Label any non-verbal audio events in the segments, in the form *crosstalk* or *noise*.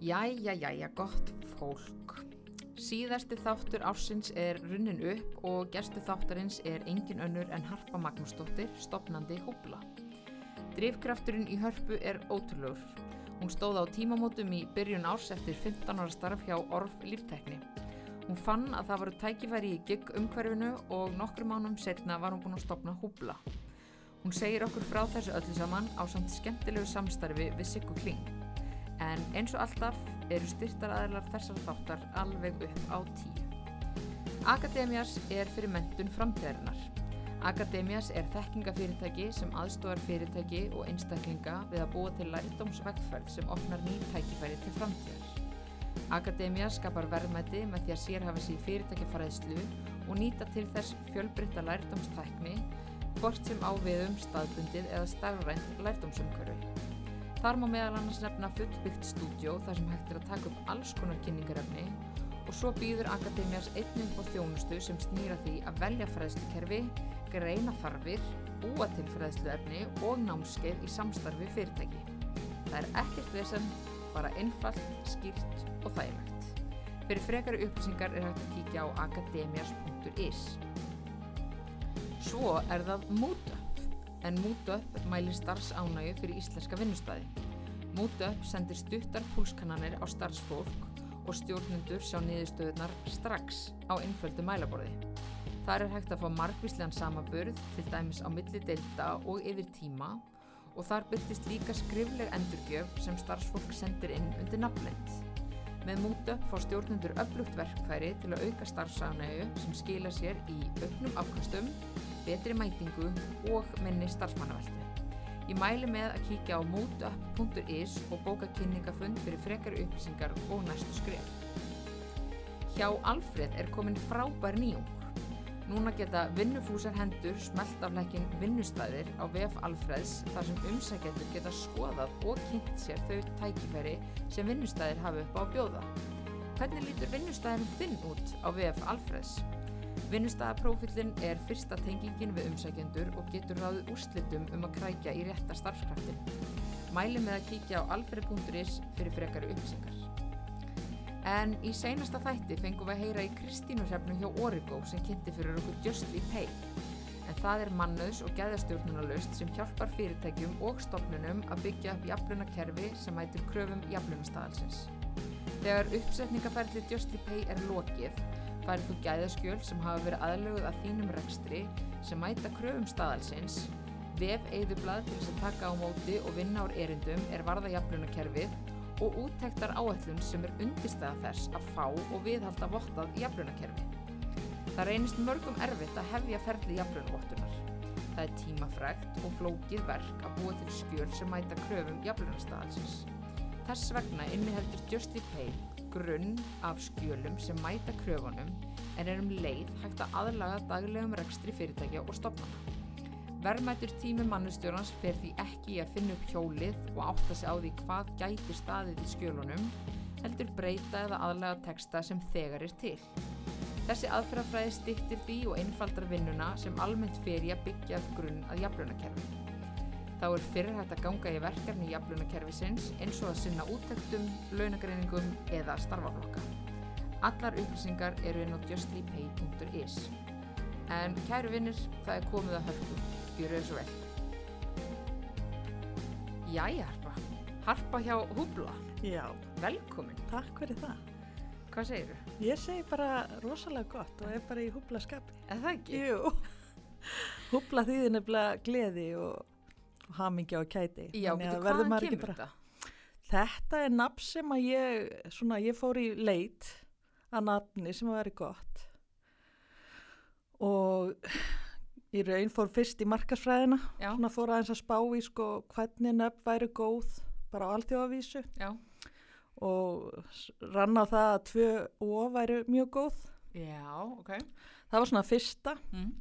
Jæja, jæja, gott fólk. Síðasti þáttur ársins er runnin upp og gerstu þáttarins er engin önnur en Harpa Magnúsdóttir, stopnandi Húbla. Drifkrafturinn í hörpu er ótrúlur. Hún stóð á tímamótum í byrjun árs eftir 15 ára starf hjá Orf líftekni. Hún fann að það voru tækifæri í gigg umhverfinu og nokkru mánum setna var hún búin að stopna Húbla. Hún segir okkur frá þessu öllu saman á samt skemmtilegu samstarfi við Siggu Kling. En eins og alltaf eru styrtaraðilar þessar þáttar alveg upp á tíu. Akademias er fyrir mentun framtíðarinnar. Akademias er þekkingafyrirtæki sem aðstofar fyrirtæki og einstaklinga við að búa til lærdómsvegferð sem opnar ný tækifæri til framtíðar. Akademia skapar verðmæti með því að sérhafa sér fyrirtækjafæðslu og nýta til þess fjölbrytta lærdómstækni hvort sem á viðum staðbundið eða starfrænt lærdómsumkörfi. Þar má meðal annars nefna fullbyggt stúdjó þar sem hægt er að taka upp alls konar kynningarefni og svo býður Akademias einnig á þjónustu sem snýra því að velja fræðslukerfi, greina þarfir, búa til fræðsluefni og námskeið í samstarfi fyrirtæki. Það er ekkert vesen, bara einfalt, skýrt og þægilegt. Fyrir frekari upplýsingar er hægt að kíkja á akademias.is. Svo er það MoodUp, en MoodUp mælir starfsánægu fyrir íslenska vinnustæði. MoodUp sendir stuttar púlskannanir á starfsfólk og stjórnendur sjá niðurstöðunar strax á einföldu mælaborði. Þar er hægt að fá margvíslegan samaburð, til dæmis á milli delta og yfir tíma og þar byrtist líka skrifleg endurgjöf sem starfsfólk sendir inn undir nafnlind. Með MoodUp fá stjórnendur öflugt verkfæri til að auka starfsánægu sem skila sér í auknum afkastum, betri mætingu og minni starfsmannaveldu. Ég mæli með að kíkja á moodup.is og bóka kynningafund fyrir frekari upplýsingar og næstu skref. Hjá Alfred er komin frábær nýjung. Núna geta vinnufúsar hendur smelt af lekkin vinnustæðir á VF Alfreds þar sem umsækjendur geta skoðað og kynnt sér þau tækifæri sem vinnustæðir hafi upp á bjóða. Hvernig lítur vinnustæðin þinn út á VF Alfreds? Vinnustæðaprófillin er fyrsta tengingin við umsækjendur og getur ráðið úrslitum um að krækja í rétta starfskraftin. Mæli með að kíkja á alfred.is fyrir frekari upplýsingar. En í seinasta þætti fengum við að heyra í Kristínusefnu hjá Origo sem kynnti fyrir okkur Justly Pay. En það er mannöðs og gæðastjórnunarlaust sem hjálpar fyrirtækjum og stofnunum að byggja upp jaflunakerfi sem mætir kröfum jaflunastadalsins. Þegar uppsetningaferðli Justly Pay er lokið, færið þú gæðaskjöl sem hafa verið aðlöguð að þínum rekstri sem mæta kröfum staðalsins, vef eigðublað til þess að taka á móti og vinna ár erindum er varða jaflunakerfið og úttektar áætlun sem er undirstæða þess að fá og viðhalda vottað jaflunakerfi. Það reynist mörgum erfitt að hefja ferli jaflunavottunar. Það er tímafrægt og flókið verk að búa til skjöl sem mæta kröfum jaflunastæðalsins. Þess vegna inniheldur Justy Pay grunn af skjölum sem mæta kröfunum en er um leið hægt að aðlaga daglegum rekstri fyrirtækja og stopnana. Verðmættur tími mannustjórnans fer því ekki í að finna upp hjólið og átta sig á því hvað gæti staðið í skjölunum, heldur breyta eða aðlaga texta sem þegar er til. Þessi aðferðafræði stýttir því og einfaldar vinnuna sem almennt fer í að byggja grunn að jaflunakerfi. Þá er fyrir hægt að ganga í verkefni jaflunakerfisins eins og að sinna úttektum, launagreiningum eða starfaflokka. Allar upplýsingar eru inn á justlypay.is. En kæru vinnir, það er komið að hörku. Gjöru svo vel. Jæja, Harpa. Harpa hjá Húbla. Já, Velkomin. takk fyrir það. Hvað segir þú? Ég segi bara rosalega gott og er bara í húbla skapi. Er það ekki? Jú. húbla þýðir nefnilega gleði og hamingja og kæti. Já, betur, hvaðan kemur bara- þetta? Þetta er nafn sem að ég, svona, ég fór í leit að nafni sem að veri gott og í raun fór fyrst í markasfræðina, Já. svona fór aðeins að spá í sko hvernig nöfn væri góð bara á alþjóðavísu Já. og rann á það að tvö ó væri mjög góð. Já, ok. Það var svona fyrsta Mm.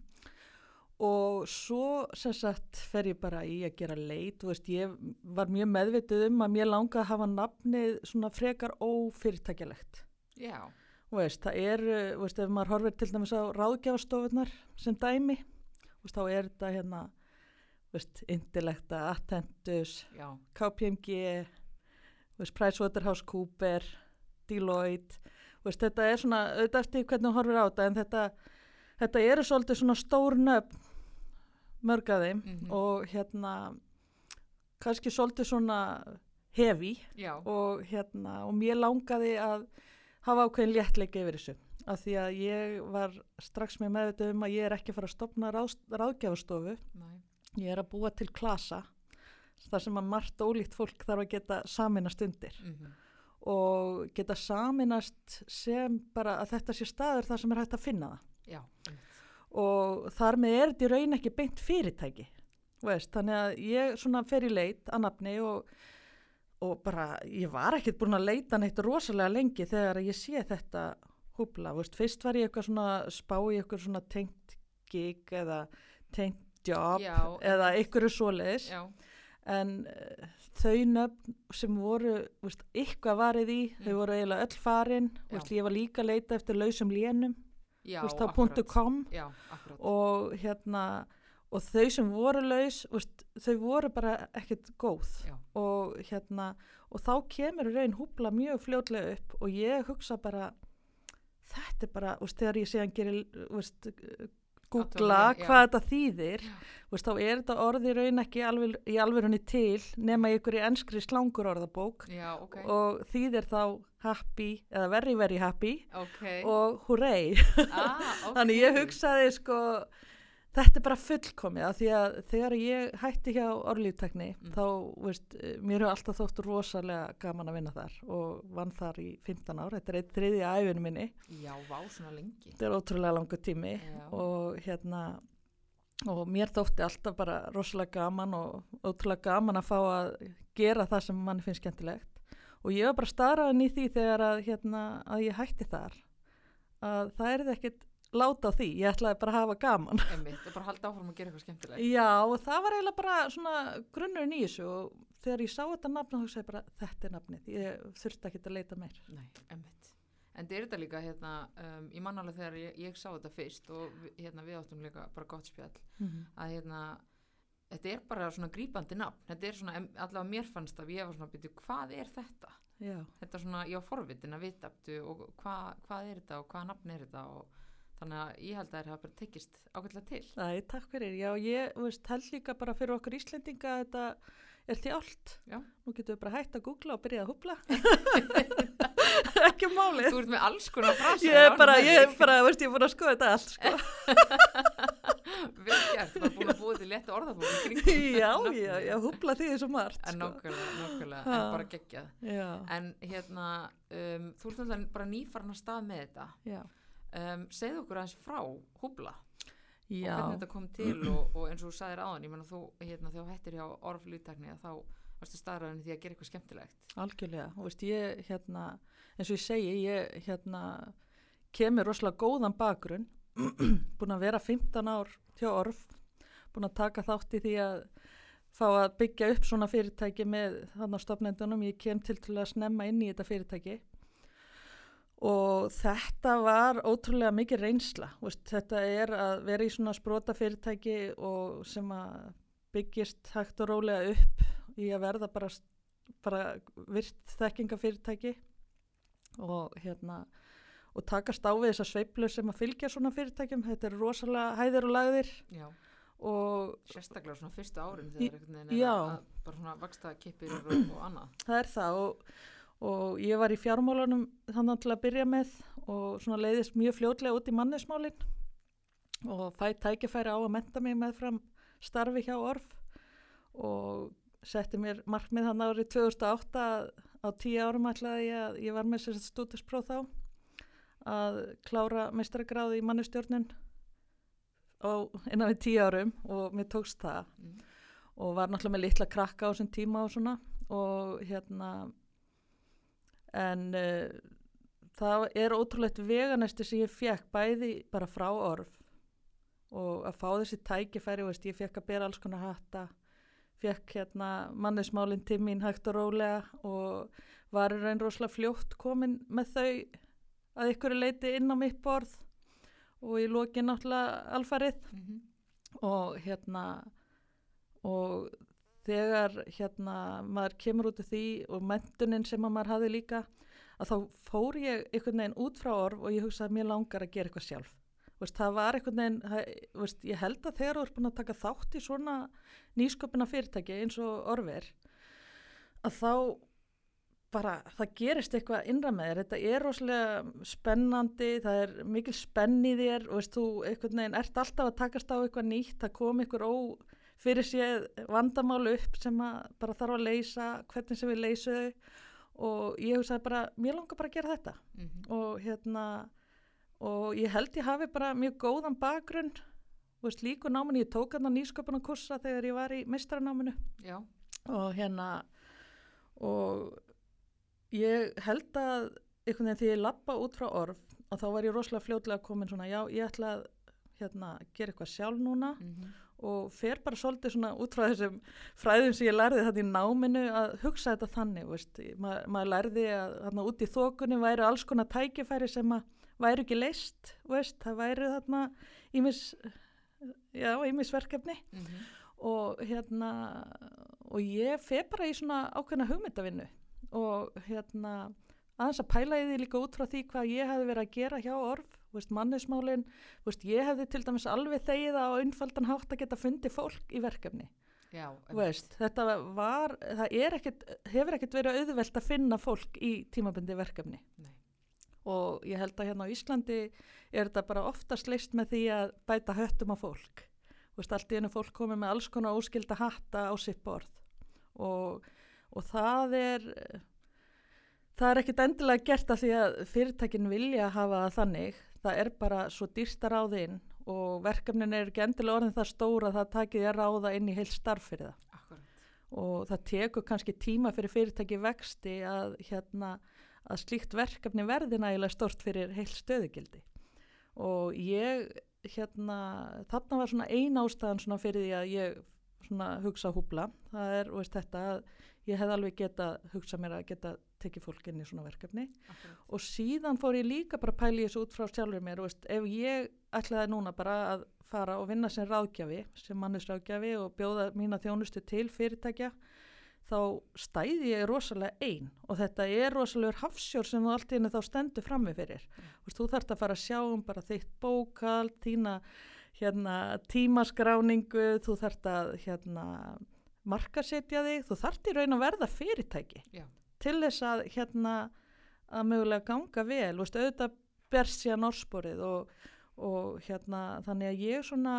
Og svo sem sagt fer ég bara í að gera leit, veist, ég var mjög meðvituð um að mér langaði að hafa nafnið svona frekar ófyrirtækjalegt. Já. Veist, það er, þú veist, ef maður horfir til dæmis á ráðgjafastofunar sem dæmi, veist, þá er þetta hérna, veist, Intellekta, Attentus, Já. KPMG, PricewaterhouseCooper, Deloitte, veist, þetta er svona, auðvitað eftir hvernig hún horfir á þetta, en þetta, þetta eru svolítið svona stór nöfn mörgaðim Mhm. og hérna kannski svolítið svona hefi og hérna og mér langaði að hafa ákveðin léttleika yfir þessu af því að ég var strax með meðvitað um að ég er ekki að fara að stopna ráð, ráðgjafastofu næ, ég er að búa til klasa þar sem að margt ólíkt fólk þarf að geta saminast undir mhm, og geta saminast sem bara að þetta sé staður þar sem er hægt að finna það. Já, einmitt. Og þar með er þetta í raun ekki beint fyrirtæki veist, þannig að ég svona fer í leit að nafni og, og bara ég var ekkert búin að leita neitt rosalega lengi þegar ég sé þetta húbla, veist, fyrst var ég eitthvað svona spá í eitthvað svona tengt gig eða tengt job Já, eða einmitt. einhverju svoleiðis. Já, en uh, þau nöfn sem voru veist, eitthvað varið í, þau Mm. voru eiginlega öll farin. Ég var líka að leita eftir lausum lénum já, veist, á. .com Já, og hérna og þau sem voru laus veist, þau voru bara ekkert góð. Og hérna og þá kemur raun húbla mjög fljótlega upp og ég hugsa bara þetta er bara, veist, þegar ég séðan gerir veist, googla já. hvað þetta þýðir veist, þá er þetta orði raun ekki alveg, í alvörunni til nema ykkur í enskri slangur orðabók já, ok, og þýðir þá happy eða very very happy ok. og hooray ah, ok. *laughs* Þannig ég hugsaði sko, þetta er bara fullkomið að því að þegar ég hætti hjá orðlíftekni Mm. þá, veist, eh, mér hefur alltaf þótt rosalega gaman að vinna þar og vann þar í 15 ár, þetta er eitt þriði æfinu minni, Já, vá, svona lengi. þetta er ótrúlega langu tími Já. og hérna, og mér þótti alltaf bara rosalega gaman og ótrúlega gaman að fá að gera það sem mann finnst skemmtilegt og ég var bara starraðin í því þegar að, hérna, að ég hætti þar að það er ekkert láta á því, ég ætlaði bara að hafa gaman *laughs* Einmitt, og bara halda áfram að gera eitthvað skemmtilegt. já og það var eiginlega bara svona grunnurinn í þessu og þegar ég sá þetta nafn þá hugsaði ég bara þetta er nafnið, ég þurfti ekki að leita meir Nei, einmitt. En þetta er þetta líka, hérna, um, ég man alveg þegar ég, ég sá þetta fyrst og hérna, við áttum líka bara gott spjall, að hérna, þetta er bara svona grípandi nafn. Þetta er svona, allavega mér fannst að ég var svona að byrja, hvað er þetta? já, Þetta er svona, ég var forvitin að vita og hva, hvað er þetta og hvaða nafn er þetta og þannig að ég held að það hafa bara tekist ágætlega til. Æ, takk fyrir, já ég veist, held líka bara fyrir okkur Íslendinga að þetta er Já. nú getum við bara hægt að googla og byrja að húbla *laughs* *laughs* ekki málið Þú ert með alls konar frasa. ég er bara, ég er bara, veist, ég er búin að skoða þetta allt sko. *laughs* Vel gert, þú er búin að búa til í kringum. já, já, já, húbla því svo margt En sko. nákvæmlega, nákvæmlega, Ha. en bara geggjað. já, En hérna, um, þú ert náttúrulega bara nýfarn að stað með þetta. já, Um, segðu okkur aðeins frá húbla og já. hvernig þetta kom til og, og eins og þú sagðir áðan, ég menna þú, hérna, þegar hættir hjá orðflýttakni þá varstu staðræðin því að gera eitthvað skemmtilegt. algjörlega, þú veist, ég hérna, eins og ég segi, ég hérna kemur rosalega góðan bakgrunn *clears throat* búin að vera 15 ár hjá orf búin að taka þátt í því að fá að byggja upp svona fyrirtæki með þannig stofnendunum, ég kem til til að snemma inn í þetta fyrirtæki og þetta var ótrúlega mikið reynsla veist, þetta er að vera í svona sprota fyrirtæki og sem að byggist hægt og rólega upp í að verða bara, bara virt þekkingafyrirtæki. Og hérna og takast á við þessar sveiflur sem að fylgja svona fyrirtækjum, þetta er rosalega hæðir og lagðir Já, og sérstaklega svona fyrstu árin þegar veginn er að, bara svona vaksta kippir og, og annað. það er það og, og ég var í fjármálunum þannig til að byrja með og svona leiðist mjög fljótlega út í mannesmálin og fæ tækifæri á að menta mig með fram starfi hjá orf og setti mér markmið þannig árið 2008 að á tíu árum ætlaði ég að ég var með sér stúdinspróð þá að klára meistaragráði í mannustjórnun innan við tíu árum og mér tókst það Mm. og var náttúrulega með litla krakka á þessum tíma og svona og hérna en uh, það er ótrúlegt veganesti sem ég fekk bæði bara frá orf og að fá þessi tækifæri veist, ég fekk að bera alls konar hatta fekk hérna mannesmálinn til mín hægt og rólega og var raun rosalega fljótt komin með þau að ykkur leiti inn á mitt borð og í lokin náttúrulega alfarið. Mm og hérna og þegar hérna maður kemur út af því og mentunin sem að maður hafi líka að þá fór ég einhvern veginn út frá orf og ég hugsaði að mér langar að gera eitthvað sjálf. Veist, það var einhvern veginn það, veist, ég held að þegar þú ert búin að taka þátt í svona nýsköpuna fyrirtæki eins og orfir að þá bara það gerist eitthvað innra með þér. Þetta er rosalega spennandi það er mikil spenn í þér og veist, þú einhvern veginn ert alltaf að takast á eitthvað nýtt það kom einhver ó fyrir séð vandamálu upp sem bara þarf að leysa hvernig sem við leysu þau. Og ég hugsaði bara, mér langar bara að gera þetta. Mm -hmm. og hérna og ég held ég hafi bara mjög góðan bakgrunn. Veist líku náminu, ég tók hann nýsköpuna kursa þegar ég var í mistranáminu Já, og hérna og ég held að einhvern veginn því ég lappa út frá orf og þá var ég rosalega fljótlega komin svona já, ég ætla að hérna, gera eitthvað sjálf núna. Mm og fer bara svolítið svona út frá þessum fræðum sem ég lærði þetta í náminu að hugsa þetta þannig, veist, Ma, maður lærði að þarna út í þokunni væri alls konar tækifæri sem að væri ekki leist, veist, það væri þarna ímis, já, ímis verkefni. -hmm. og hérna og ég fer bara í svona ákveðna hugmyndavinnu og hérna aðeins að pæla í því líka út frá því hvað ég hefði verið að gera hjá orf veist, mannismálin, veist, ég hefði til dæmis alveg þegið á einfaldan hátt að geta fundið fólk í verkefni. Já, veist, þetta var það ekkit, hefur ekkert verið auðvelt að finna fólk í tímabundi verkefni. Nei. og ég held að hérna á Íslandi er þetta bara oftast leist með því að bæta höttum á fólk. Veist, allt í einu fólk komið með alls konar óskilda hatta á sitt borð. Og, og það er það er ekkit endilega gert af því að fyrirtækin vilja hafa þannig það er bara svo dýrst að ráða inn og verkefnin er ekki endilega orðin það stóra að það takið að ráða inn í heil starf fyrir það. Akkurat. og það tekur kannski tíma fyrir fyrirtæki vexti að, hérna, að slíkt verkefni verði nægilega stort fyrir heil stöðugildi. Og ég hérna, þarna var svona ein ástæðan svona fyrir því að ég svona hugsa húbla, það er veist, þetta að ég hef alveg geta hugsa mér að geta tekið fólk inn í svona verkefni. Akkurat. og síðan fór ég líka bara að pæla í þessu út frá sjálfur mér, veist, ef ég ætlaði núna bara að fara og vinna sem ráðgjafi, sem mannisráðgjafi og bjóða mína þjónustu til fyrirtækja þá stæði ég rosalega einn og þetta er rosalegur hafsjór sem þú allt í henni þá stendur frammi fyrir. Veist, þú þarft að fara að sjá um bara þitt bókald, þína hérna, tímaskráningu, þú þarft að hérna, markasetja þig, þú þarft í raun að verða fyrirtæki. Já, til þess að hérna að mögulega ganga vel, veist, auðvitað berst síðan orðsporið og, og hérna þannig að ég svona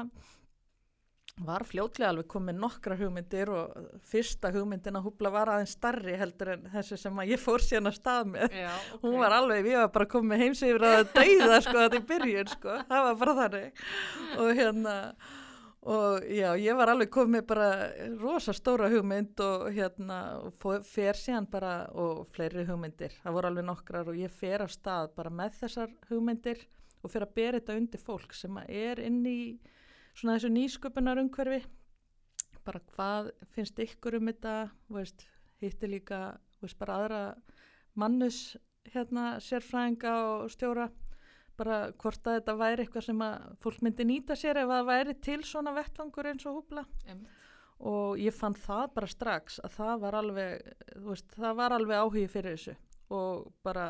var fljótlega alveg komið nokkra hugmyndir og fyrsta hugmyndin að húbla var aðeins starri heldur en þessi sem að ég fór síðan að stað með. Já ok. hún var alveg, ég var bara komið heims yfir að dauða sko þetta í byrjun sko, það var bara þannig. Og hérna og já, ég var alveg komið bara rosa stóra hugmynd og hérna fer síðan bara og fleiri hugmyndir, það voru alveg nokkrar og ég fer af stað bara með þessar hugmyndir og fer að bera þetta undir fólk sem er inn í svona þessu nýsköpunar umhverfi bara hvað finnst ykkur um þetta? Veist, hitti líka veist, bara aðra mannus hérna sérfræðinga og stjóra bara hvort að þetta væri eitthvað sem að fólk myndi nýta sér ef það væri til svona vettvangur eins og húbla Einmitt. og ég fann það bara strax að það var alveg, veist, það var alveg áhugi fyrir þessu og bara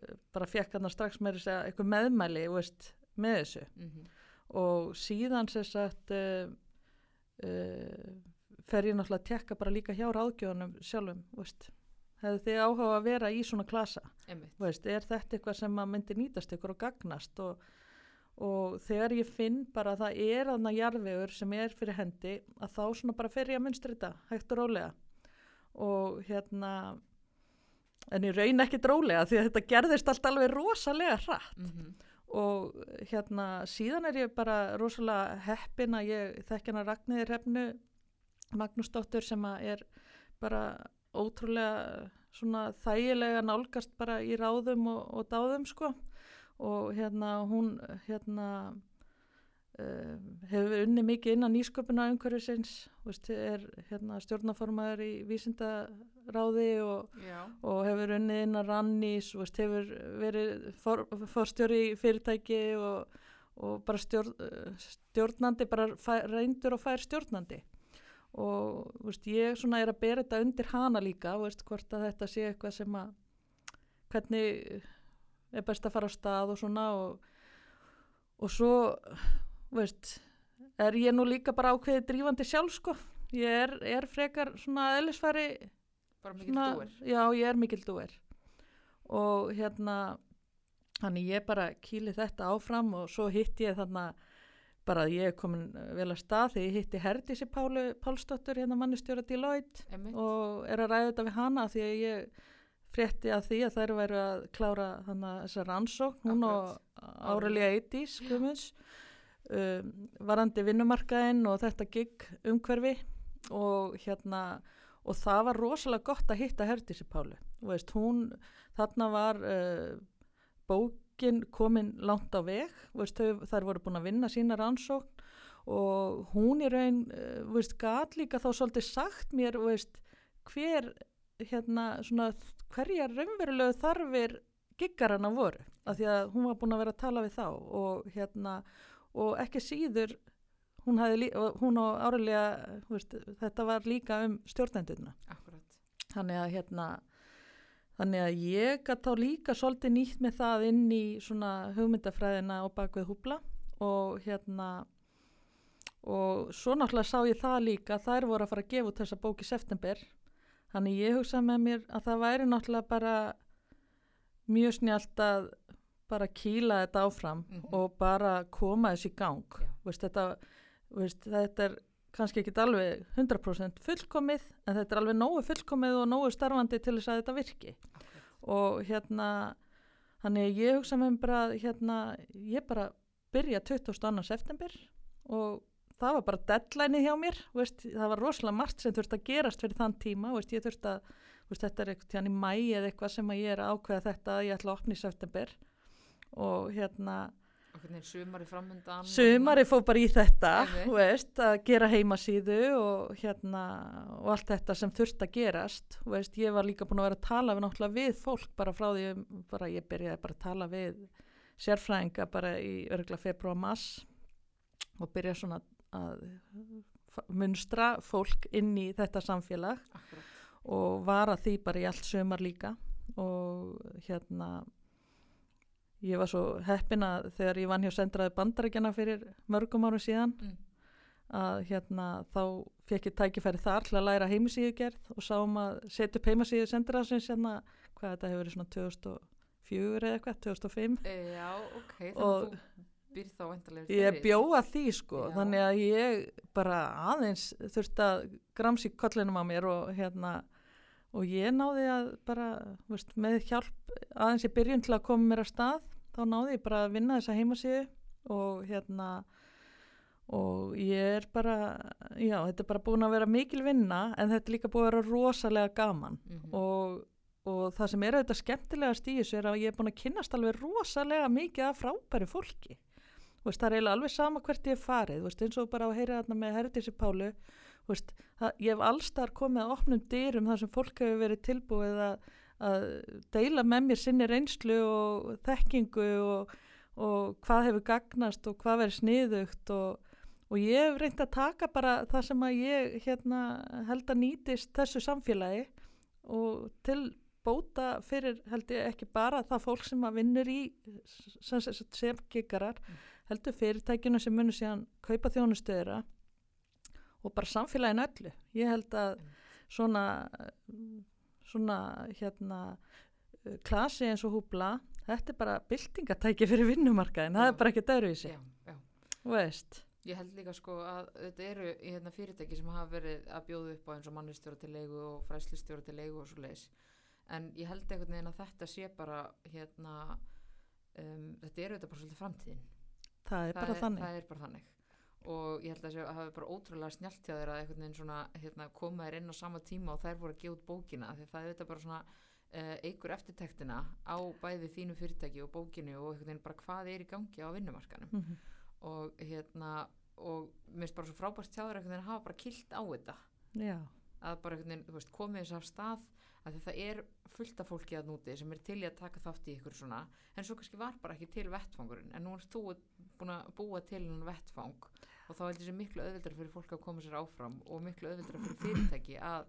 eh, bara fekk hann strax með þess að eitthvað meðmæli, veist, með þessu Mhm. og síðan sem sagt uh, uh, fer ég náttúrulega að tekka bara líka hjá ráðgjóðanum sjálfum, veist hefðu þið áhuga að vera í svona klasa? Veist, er þetta eitthvað sem að myndi nýtast ykkur og gagnast? Og, og þegar ég finn bara að það er aðna jarðvegur sem er fyrir hendi að þá svona bara fer ég að munstri þetta hægt og rólega. Og hérna en ég raun ekki drólega því að þetta gerðist allt alveg rosalega hratt. Mhm. og hérna síðan er ég bara rosalega heppin að ég þekki hana Ragnir Hrefnu Magnúsdóttur sem að er bara ótrúlega svona þægilega nálgast bara í ráðum og, og dáðum sko. Og hérna hún hérna uh, hefur unni mikið innan nýsköpuna umhverfisins veist, er hérna stjórnaformaður í vísindaráði og og hefur unnið inn að rannís veist, hefur verið for, forstjóri fyrirtæki og, og bara stjórn, stjórnandi, bara fær, reyndur og fær stjórnandi og veist, ég svona er að bera þetta undir hana líka veist, hvort að þetta sé eitthvað sem að hvernig er best að fara á stað og svona og, og svo veist, er ég nú líka bara ákveðið drífandi sjálf sko. Ég er, er frekar svona eðlisfæri bara mikil dúir já ég er mikil dúir og hérna þannig ég bara kýli þetta áfram og svo hitt ég þannig bara að ég er komin vel að stað þegar ég hitti Herdísi Pálu Pálsdóttur hérna mannistjóra Deloitte Einmitt. og er að ræða þetta við hana því að ég frétti að því að þær væru að klára þannig að þessa rannsókn hún og Árelia Eitís um, varandi vinnumarkaðinn og þetta gig umhverfi og hérna og það var rosalega gott að hitta Herdísi Pálu og veist hún þarna var uh, bókin komin langt á veg veist, þau, þær voru búin að vinna sína rannsókn og hún í raun uh, veist, gat líka þá svolítið sagt mér veist, hver hérna svona hverjar raunverulegu þarfir giggarana voru af því að hún var búin að vera að tala við þá og hérna og ekki síður hún, hún og áriðlega þetta var líka um stjórnendurna Akkurat. þannig að hérna þannig að ég gæti þá líka svolítið nýtt með það inn í svona hugmyndafræðina og bakvið húbla og hérna og svo náttúrulega sá ég það líka þær voru að fara að gefa út þessa bók í september. Þannig ég hugsa með mér að það væri náttúrulega bara mjög snjált að bara kýla þetta áfram Mhm. og bara koma þessi í gang. Veist, þetta, veist, þetta er kannski ekki alveg 100% fullkomið en þetta er alveg nógu fullkomið og nógu starfandi til þess að þetta virki Akkurat. og hérna þannig ég hugsa mér bara hérna, ég bara byrja 22. september og það var bara deadline hjá mér veist, það var rosalega margt sem þurfti að gerast fyrir þann tíma, veist, ég þurfti að veist, þetta er eitthvað í mæ eða eitthvað sem að ég er að ákveða þetta að ég ætla að opna í september og hérna sumari framundan Sumari fór bara í þetta, veist, að gera heimasíðu og hérna og allt þetta sem þurft að gerast, veist, ég var líka búin að vera að tala við við fólk bara frá því, um- bara ég byrjaði bara að tala við sérfræðinga bara í örgla februar mass og byrja svona að munstra fólk inn í þetta samfélag Akkurat. og var að því bara í allt sömar líka og hérna ég var svo heppin að þegar ég vann hjá sendraði bandaríkjana fyrir mörgum árum síðan Mm. að hérna þá fekk ég tækifæri þar til að læra heimasíðugerð og sáum að setja upp heimasíðu sendraðsins hérna, hvað þetta hefur verið svona 2004 eða eitthvað, 2005 E, já, ok, þannig að þú býr þá væntalega Ég bjóða því sko, Já. þannig að ég bara aðeins þurfti að gramsi kollinum á mér og hérna og ég náði að bara veist, með hjálp aðeins ég byrjun til að koma mér að stað þá náði ég bara að vinna þessa heimasíðu og hérna og ég er bara já, þetta er bara búin að vera mikil vinna en þetta er líka búin að vera rosalega gaman. Mhm. og, og það sem er auðvitað skemmtilegast í þessu er að ég er búin að kynnast alveg rosalega mikið af frábæri fólki. Veist, það er eiginlega alveg sama hvert ég hef farið. Veist, eins og bara að heyra þarna með Herdísi Pálu veist, það, ég hef allstar komið að opnum dyrum þar sem fólk hefur verið tilbúið að, að deila með mér sinni reynslu og þekkingu og, og hvað hefur gagnast og hvað verið sniðugt og, og ég hef reynd að taka bara það sem að ég hérna, held að nýtist þessu samfélagi og til bóta fyrir held ég ekki bara það fólk sem að vinnur í sem, sem, sem giggarar heldur fyrirtækinu sem munur síðan kaupa þjónustöðura og bara samfélaginu öllu ég held að svona svona hérna klasi eins og húbla þetta er bara byltingatæki fyrir vinnumarkaðin það er bara ekki döruvísi Já, já. veist Ég held líka sko að þetta eru í hérna, fyrirtæki sem hafa verið að bjóða upp á eins og mannistjóra til leigu og fræslistjóra til leigu og svo leiðis. En ég held einhvern veginn að þetta sé bara hérna, um, þetta eru þetta bara svolítið framtíðin. það er bara er, þannig Það er bara þannig. Og ég held að það hafi bara ótrúlega snjált hjá þeir að einhvern veginn svona hérna, koma þér inn á sama tíma og þær voru að gefa út bókina. Því það er þetta bara svona uh, eigur eftirtektina á bæði þínu fyrirtæki og bókinu og einhvern veginn bara hvað er í gangi á vinnumarkanum mm -hmm. og hérna og mér finnst bara svo frábært hjá þér einhvern veginn að hafa bara kilt á þetta. Já, að bara einhvern veginn, veist, komið þess af stað að það er fullt af fólki að núti sem er til í að taka þátt í ykkur svona en svo kannski var bara ekki til vettfangurinn en nú ert þú búin að búa til hann vettfang og þá heldur þessi miklu auðvildar fyrir fólk að koma sér áfram og miklu auðvildar fyrir fyrirtæki að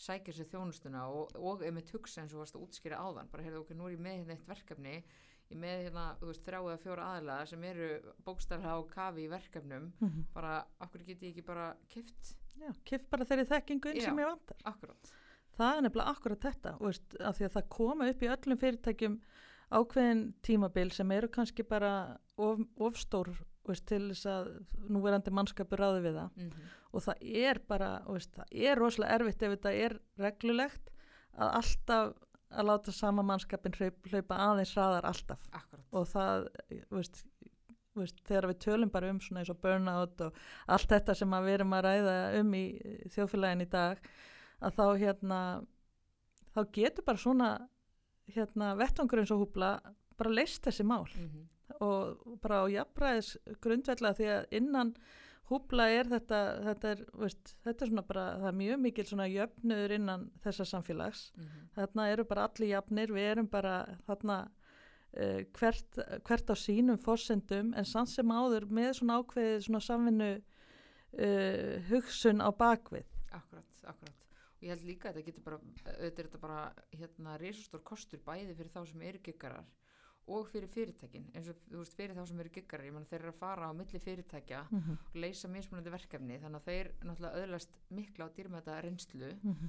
sækja sér þjónustuna og, og einmitt hugsa eins og varst að útskýra áðan bara heyrðu okkur, nú er ég með hérna eitt verkefni ég með hérna, þú veist, þrjá eða fjóra aðlega sem eru bókstarlega á kafi í verkefnum Mhm. bara, okkur get ég ekki bara kift Já, kift bara þeirri þekkingu inn Já. sem ég vantar. akkurát Það er nefnilega akkurat þetta, þú veist, af því að það koma upp í öllum fyrirtækjum ákveðin tímabil sem eru kannski bara of, ofstór veist, til þess að núverandi mannskapur ráði við það. Mm og það er bara, veist, það er rosalega erfitt ef þetta er reglulegt að alltaf að láta sama mannskapin hlaup, hlaupa aðeins hraðar alltaf. Akkurát, og það, veist, veist, þegar við tölum bara um svona eins og burnout og allt þetta sem við erum að ræða um í þjóðfélagin í dag að þá hérna þá getur bara svona hérna vettvangur eins og húbla bara leist þessi mál. Mm og bara á jafnræðis grundvellega því að innan húbla er þetta þetta er, veist, þetta er svona bara það er mjög mikil svona jöfnuður innan þessa samfélags. Þarna eru bara allir jafnir, við erum bara þarna uh, hvert, hvert á sínum forsendum en samt sem áður með svona ákveðið svona samvinnu uh, hugsun á bakvið akkurát, akkurát og ég held líka að þetta getur bara auðvitað er þetta bara hérna resustór kostur bæði fyrir þá sem eru giggarar og fyrir fyrirtækin eins og þú veist fyrir þá sem eru menn þeir eru að fara á milli fyrirtækja mm -hmm. og leysa mismunandi verkefni þannig að þeir náttúrulega öðlast mikla á dýrmæta reynslu Mhm.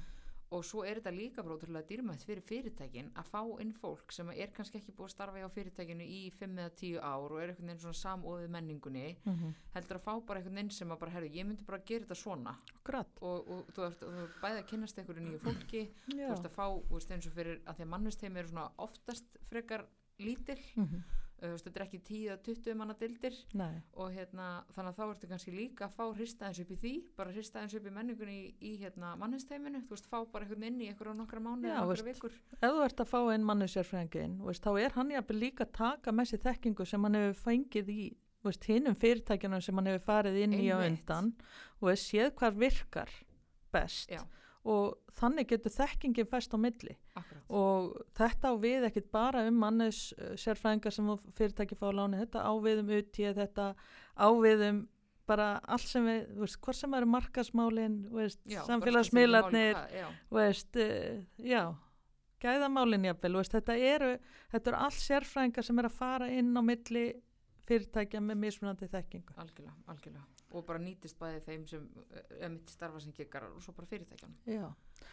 og svo er þetta líka bara ótrúlega dýrmætt fyrir fyrirtækin að fá inn fólk sem er kannski ekki búið að starfa hjá fyrirtækinu í 5 eða 10 ár og er einhvern veginn svona samóðið menningunni Mhm. heldur að fá bara einhvern veginn sem að bara herðu, ég myndi bara gera þetta svona Akkurat, og, og þú ert, þú ert bæði að kynnast einhverju nýju fólki þú ert að fá, þú veist lítil, Mhm. þú veist þetta er ekki 10-20 manna dildir Nei, og hérna, þannig að þá ertu kannski líka að fá hrista eins upp í því, bara hrista eins upp í menningunni í, í hérna mannestheiminu, þú veist, fá bara einhvern inn í einhverja nokkra mánu eða nokkra vikur. ef þú ert að fá einn veist, þá er hann jafnvel líka að taka með sér þekkingu sem hann hefur fengið í hinnum fyrirtækjunum sem hann hefur farið inn í á Einmitt. undan og séð hvað virkar best Já. Og þannig getur þekkingin fæst á milli Akkurat. og þetta á við ekkit bara um mannes uh, sérfræðingar sem fyrirtæki fá láni, þetta á við um utíð, þetta á við um bara allt sem við, veist, hvort sem eru markasmálin, veist, Já, samfélagsmiðlarnir, hvað- veist, uh, já, gæðamálin jafnvel, veist, þetta eru, þetta eru allt sérfræðingar sem er að fara inn á milli fyrirtækja með mismunandi þekkingu. Já, algjörlega, algjörlega. Og bara nýtist bæði þeim sem er mitt starfa sem giggarar og svo bara fyrirtækjan. Já.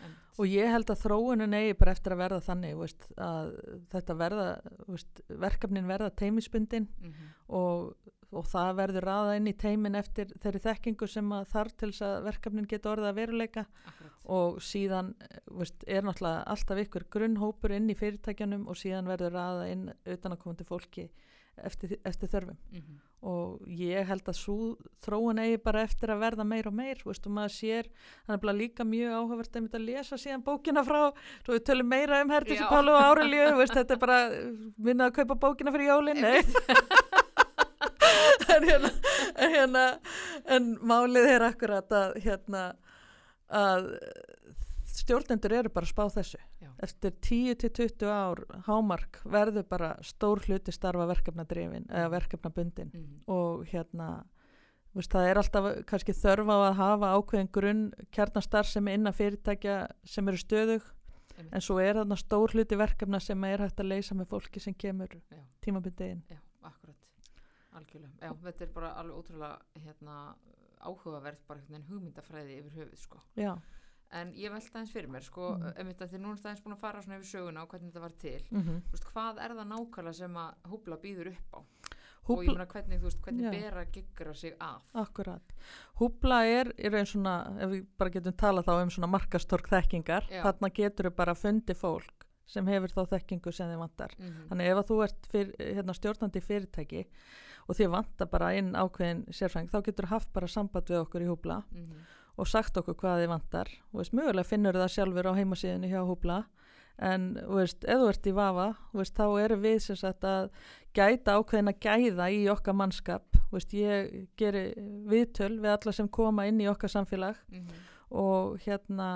Einmitt. Og ég held að þróunin eigi bara eftir að verða þannig, veist, að þetta verða, veist, verkefnin verða teimisbundin Mhm. og, og það verður raða inn í teimin eftir þeirri þekkingu sem þarf til þess að verkefnin geta orðið að veruleika Akkurat. og síðan eh, veist, er náttúrulega alltaf ykkur grunnhópur inn í fyrirtækjanum og síðan verður raða inn utanakomandi fólki eftir, eftir þörfum Mhm. og ég held að svo þróun eigi bara eftir að verða meir og meir veist, og maður sér, hann er bara líka mjög áhugavert að lesa síðan bókina frá svo við tölum meira um Herdísi Já. Pálu og Árelíu veist, þetta er bara, minna að kaupa bókina fyrir jólin *laughs* en hérna, en hérna en málið er akkurat að hérna að stjórnendur eru bara að spá þessu Já. eftir 10-20 ár hámark verður bara stór hluti starfa verkefnadrifin eða verkefnabundin Mhm. og hérna veist, það er alltaf kannski þörf á að hafa ákveðin grunn kjarnastar sem er innan fyrirtækja sem eru stöðug Einmitt. en svo er þarna stór hluti verkefna sem er hægt að leysa með fólki sem kemur Já. tímabundið inn Já, akkurat. Algjörlega. Já, þetta er bara alveg ótrúlega hérna, áhugavert bara veginn hugmyndafræði yfir höfuð, sko. Já, En ég velta aðeins fyrir mér, sko, mm. að því nú er það aðeins búin að fara svona yfir söguna og hvernig þetta var til. mm Þú veist, hvað er það nákvæmlega sem að húbla býður upp á? Og ég Húbla, meina hvernig, þú veist, hvernig Já. ber að giggra sig að? akkurat Húbla er, er einn svona ef við bara getum talað þá um svona markastork þekkingar Já. þarna getur við bara fundið fólk sem hefur þá þekkingu sem þið vantar Mm Þannig ef að þú ert fyr, hérna, stjórnandi fyrirtæki og þið vantar bara inn ákveðin sérfræng þá getur haft bara samband við okkur í húbla -hmm. Og sagt okkur hvað þið vantar. Og veist, mögulega finnur það sjálfur á heimasíðinu hjá húbla. En veist, ef þú ert í vafa veist, þá eru við sem sagt að gæta ákveðin að gæða í okkar mannskap. Veist, ég geri viðtöl við alla sem koma inn í okkar samfélag Mhm. og hérna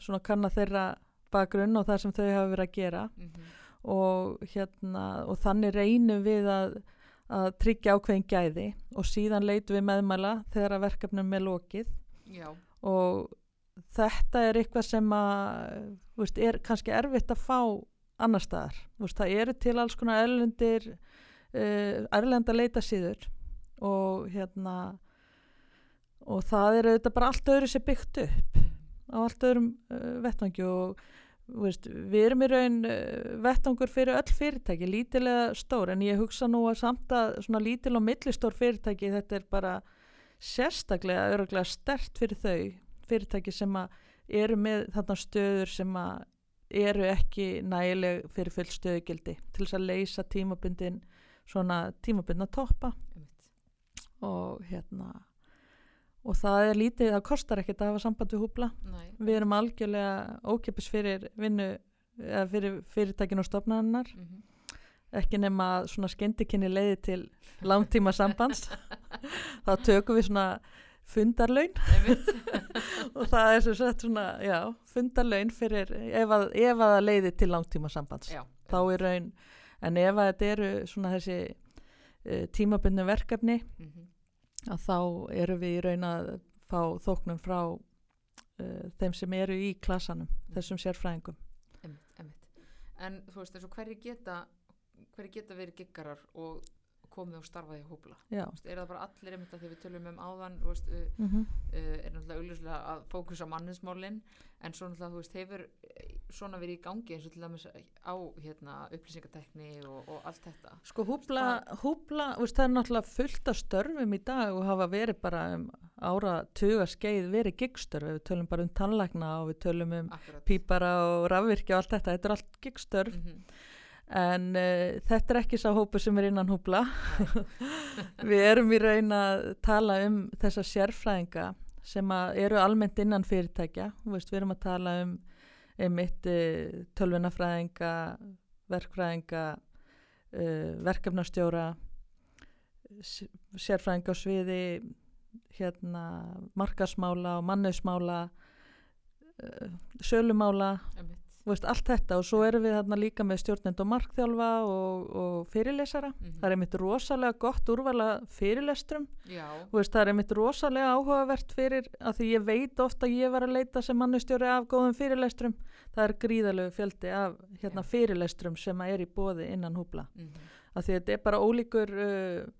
svona kanna þeirra bakgrunn og það sem þau hafa verið að gera. Mhm. og hérna og þannig reynum við að að tryggja ákveðin gæði. Og síðan leitum við meðmæla þegar að verkefnum er lokið já, og þetta er eitthvað sem að veist, er kannski erfitt að fá annar staðar. Veist, það eru til alls konar erlendir uh, erlenda leita síður og hérna og það er auðvitað bara allt öðru sér byggt upp á allt öðrum uh, vettvangi og veist, við erum í raun uh, vettvangur fyrir öll fyrirtæki, lítilega stór en ég hugsa nú að samt að svona lítil og millistór fyrirtæki þetta er bara sérstaklega öruglega stert fyrir þau fyrirtæki sem að eru með þarna stöður sem að eru ekki nægileg fyrir full stöðugildi til þess að leysa tímabundin svona tímabundna toppa. Einmitt. og hérna og það er lítið, það kostar ekkert að hafa samband við húbla. Nei, við erum algjörlega ókipis fyrir vinnu eða fyrir fyrirtækin og stofnarinnar mhm, ekki nema svona skyndikinni leiði til langtíma sambands *laughs* þá tökum við svona fundarlaun. *laughs* Og það er sem sagt svona, já, fundarlaun fyrir ef að, ef að leiði til langtíma sambands Já, þá er raun, en ef að þetta eru svona þessi uh, tímabundu verkefni mhm, að þá eru við í raun að fá þóknun frá uh, þeim sem eru í klassanum, þessum sérfræðingum. einmitt, einmitt. En þú veist, þessu hverju geta hverju geta verið giggarar og komið og starfaði í hópla? Veist, Er það bara allir einmitt að því við tölum um áðan, veist, Mm -hmm. uh, er náttúrulega augljóslega að fókusa á manninsmálin en svo náttúrulega, þú veist, hefur eh, svona verið í gangi eins og til dæmis á hérna, upplýsingatekni og, og allt þetta. Sko húbla, húbla veist, það er náttúrulega fullt af störfum í dag og hafa verið bara um ára tuga skeið verið gigstörf, við tölum bara um tannlækna og við tölum um Akkurat. pípara og rafvirkja og allt þetta, þetta er allt gigstörf Mhm, en uh, þetta er ekki sá hópu sem er innan húbla *laughs* við erum í raun að tala um þessa sérfræðinga sem eru almennt innan fyrirtækja. Þú veist, við erum að tala um einmitt uh, tölvunafræðinga verkfræðinga uh, verkefnastjóra sérfræðinga á sviði hérna markasmála og mannusmála uh, sölumála veist, allt þetta og svo erum við þarna líka með stjórnend og markþjálfa og, og fyrirlesara. Mhm. Það er einmitt rosalega gott úrvala fyrirlestrum. Veist, það er einmitt rosalega áhugavert fyrir að því ég veit ofta að ég var að leita sem mannustjóri af góðum fyrirlestrum. Það er gríðalegu fjöldi af hérna, fyrirlestrum sem að er í bóði innan húbla. mhm, Af því þetta er bara ólíkur uh,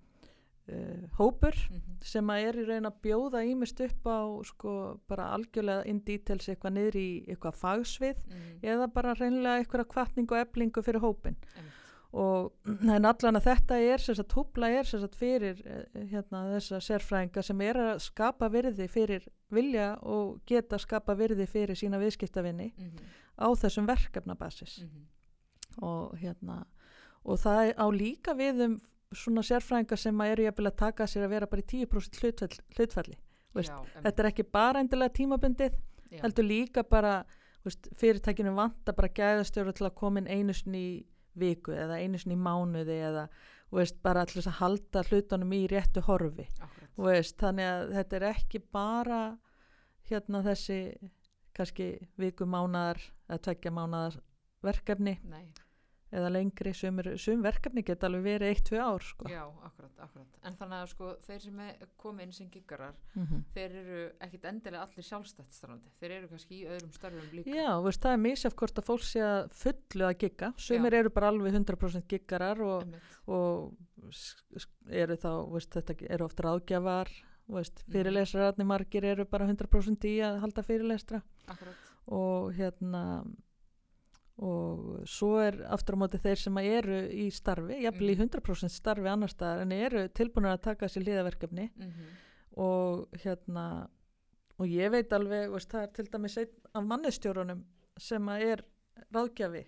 uh, hópur mhm, sem að er í raun að bjóða ímist upp á sko bara algjörlega in details eitthvað niður í eitthvað fagsvið mhm, eða bara reynilega eitthvað kvartningu og eblingu fyrir hópin einmitt. og *clears throat* en allan að þetta er sem sagt húbla er sagt fyrir eh, hérna þessa sérfræðinga sem er að skapa virði fyrir vilja og geta skapa virði fyrir sína viðskiptavinni mhm, á þessum verkefnabasis. Mhm. og hérna og það á líka við um svona sérfræðinga sem að eru jafnvel að taka sér að vera bara í 10% hlutfall, hlutfalli Já, þetta er ekki bara endilega tímabundið Já, heldur líka bara veist, fyrirtækinu vanta bara gæðastjóru til að koma inn einu sinni í viku eða einu sinni í mánuði eða veist, bara allir að halda hlutunum í réttu horfi. Veist, þannig að þetta er ekki bara hérna þessi kannski viku mánadar eða tveggja mánadar verkefni. Nei, eða lengri, sum, eru- sum verkefni geta alveg verið eitt, tvö ár sko. já, akkurat, akkurat. En þannig að sko, þeir sem koma inn sem giggarar, mm þeir eru ekkit endilega allir sjálfstætt starfandi. Þeir eru kannski í öðrum starfum líka. Já, veist, það er misjaf hvort að fólk sé að fullu að gigga, sumir eru bara alveg 100% giggarar og, og eru þá, veist, þetta eru oft ráðgjafar, veist, Mhm. fyrirlesararnir margir eru bara 100% í að halda fyrirlestra Akkurat. og hérna og svo er aftur á móti þeir sem eru í starfi, jafnvel í Mhm. 100% starfi annar staðar en eru tilbúinir að taka sér liðaverkefni Mm og hérna og ég veit alveg, veist, það er til dæmis einn af mannestjórunum sem er ráðgjafi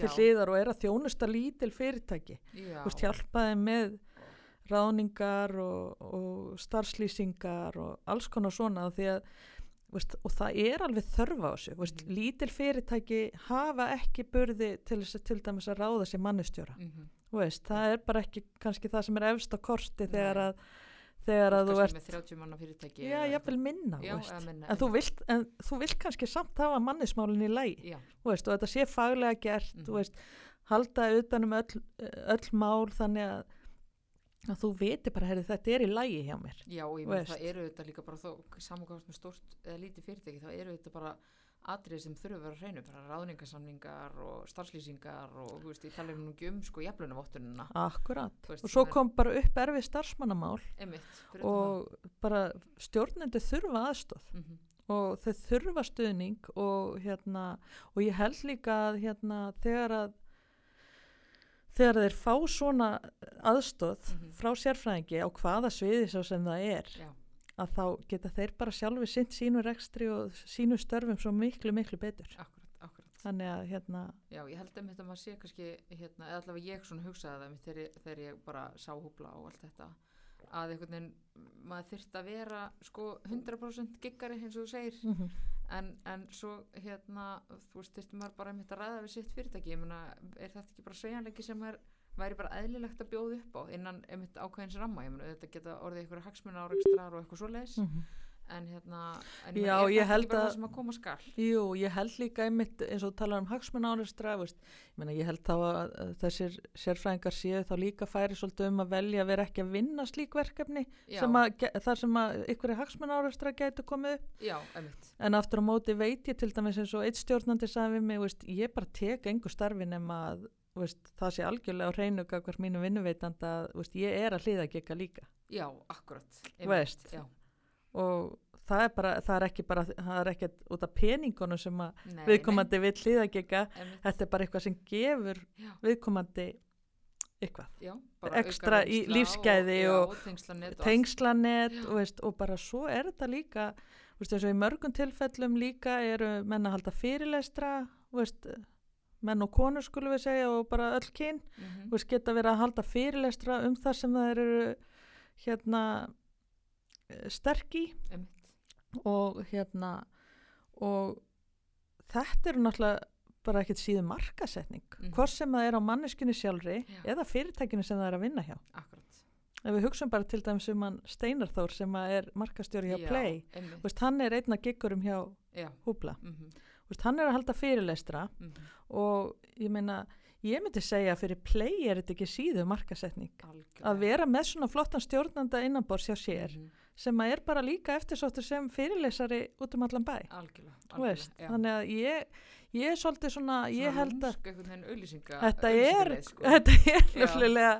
til hliðar og er að þjónusta lítil fyrirtæki. Já, veist, hjálpa þeim með ráðningar og, og starfslýsingar og alls konar svona því að veist, og það er alveg þörf á þessu veist, Mhm. lítil fyrirtæki hafa ekki burði til til dæmis að ráða sér mannestjóra Mhm. veist, það er bara ekki kannski það sem er efst á korti þegar að þegar að þú ert með 30 manna fyrirtæki. Já, jafnvel eitthvað. minna, Já, minna, en, þú vilt, en þú vilt kannski samt hafa mannismálinn í veist, og þetta sé faglega gert þú veist, halda utanum öll, öll mál þannig að að þú viti bara, herri, þetta er í lægi hjá mér. Já, ég meina það eru þetta líka bara þó, samankvæmst með stórt eða lítið fyrirtæki, þá eru þetta bara atrið sem þurfa að vera hreinu, bara ráðningarsamningar og starfslýsingar og þú veist, ég tala um um sko jaflunavottunina akkurat, veist, og svo kom bara upp erfið starfsmannamál emitt, og bara stjórnendur þurfa aðstóð það. Mhm, og þau þurfa stuðning og hérna og ég held líka að hérna þegar að þegar þeir fá svona aðstóð Mhm. frá sérfræðingi á hvaða sviði svo sem það er Já, að þá geta þeir bara sjálfi sint sínu rekstri og sínu störfum svo miklu miklu betur akkurat, akkurat. þannig að hérna Já, ég held að þetta maður sé kannski, hérna, eða allavega ég svona hugsaði það þegar, þegar ég bara sá húbla og allt þetta, að einhvern veginn maður þyrft að vera sko 100% giggari eins og þú segir mm en, en svo hérna þú veist, þyrfti maður bara einmitt að ræða við sitt fyrirtæki. Ég meina, er þetta ekki bara segjanleiki sem er væri bara eðlilegt að bjóða upp á innan einmitt ákveðins ramma, ég meina þetta geta orðið ykkur hagsmuna áreikstrar og eitthvað svoleiðis en hérna, en. Já, ég þetta held ekki að- að Jú, ég held líka einmitt eins og þú talar um hagsmenn áreistra ég, ég held þá að þessir sérfræðingar séu þá líka færi svolítið um að velja að vera ekki að vinna slík verkefni sem að, þar sem að ykkur hagsmenn áreistra gætu komið upp. Já, en aftur á móti veit ég til dæmis eins og eitt stjórnandi sagði við mig, veist, ég bara tek engu starfi nema að veist, það sé algjörlega á hreinu hvert mínu vinnuveitanda veist, ég er að hliða gekka líka. Já, akkurat. Veist. já, og það er bara, það er ekki bara það er ekki út af peningunum sem nei, viðkomandi nei, einmitt, þetta er bara eitthvað sem gefur Já. viðkomandi eitthvað, já, ekstra í lífsgæði og og og allt. tengslanet og, veist, og bara svo er þetta líka veist, eins og í mörgum tilfellum líka eru menn að halda fyrirlestra veist, menn og konur skulum við segja og bara öll kyn Mhm. veist, geta verið að halda fyrirlestra um það sem það eru hérna sterk í. Og hérna og þetta eru náttúrulega bara ekkert síðan markasetning Mhm. hvort sem það er á manneskunni sjálfri Já. eða fyrirtækinu sem það er að vinna hjá. Akkurat. Ef við hugsaum bara til dæmis um hann Steinar Þór sem er markastjóri hjá já, Play. Vist, hann er einna giggurum hjá já, Húbla. Mhm, Vist, hann er að halda fyrirlestra mhm, og ég meina ég myndi segja að fyrir Play er þetta ekki síðu markasetning. Algjörlega. Að vera með svona flottan stjórnanda innanbors hjá sér Mhm, sem að er bara líka eftirsóttur sem fyrirlesari út um allan bæ algjörlega, algjörlega, já. þannig að ég, ég er svolítið svona, ég Svona held að auglýsinga þetta er, sko. þetta er Já. nefnilega,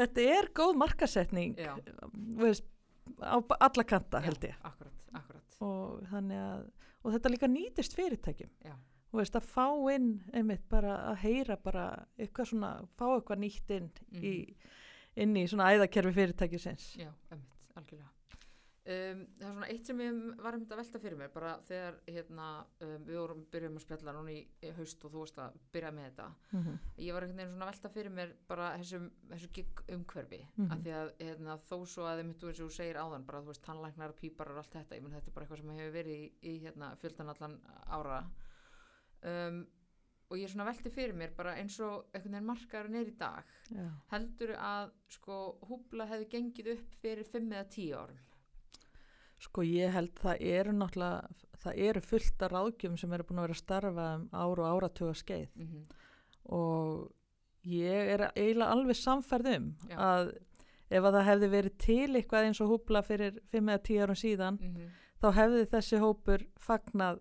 þetta er góð markasetning, já, veist, á alla kanta já, held ég akkurat, akkurat og að, og þetta líka nýtist fyrirtækjum, já, þú veist, að fá inn einmitt bara að heyra bara eitthvað svona, fá eitthvað nýtt inn í, inn í svona æðakerfi fyrirtækisins. já, einmitt, algjörlega Um, það er svona eitt sem ég var einmitt að velta fyrir mér bara þegar hérna, um, við vorum byrjum að spjalla núna í, í haust og þú varst að byrja með þetta Mm -hmm. ég var einhvern veginn svona að velta fyrir mér bara þessum, þessu gig umhverfi Mhm. af því að hérna, þó svo að þeim þú eins og þú segir áðan bara þú veist tannlæknar, píparar og allt þetta ég menn þetta er bara eitthvað sem hefur verið í, í hérna, fjöldan allan ára um, og ég er svona að velti fyrir mér bara eins og einhvern veginn markaður í dag Já. heldur að sko húbla hefði gengið upp fyrir 5 eða 10 árum Sko ég held það eru náttúrulega, það eru fullt af ráðgjöfum sem eru búin að vera að starfa um ár og áratuga skeið mm -hmm. og ég er eiginlega alveg samferð um Já. að ef að það hefði verið til eitthvað eins og húbla fyrir 5 eða 10 árum síðan Mm þá hefði þessi hópur fagnað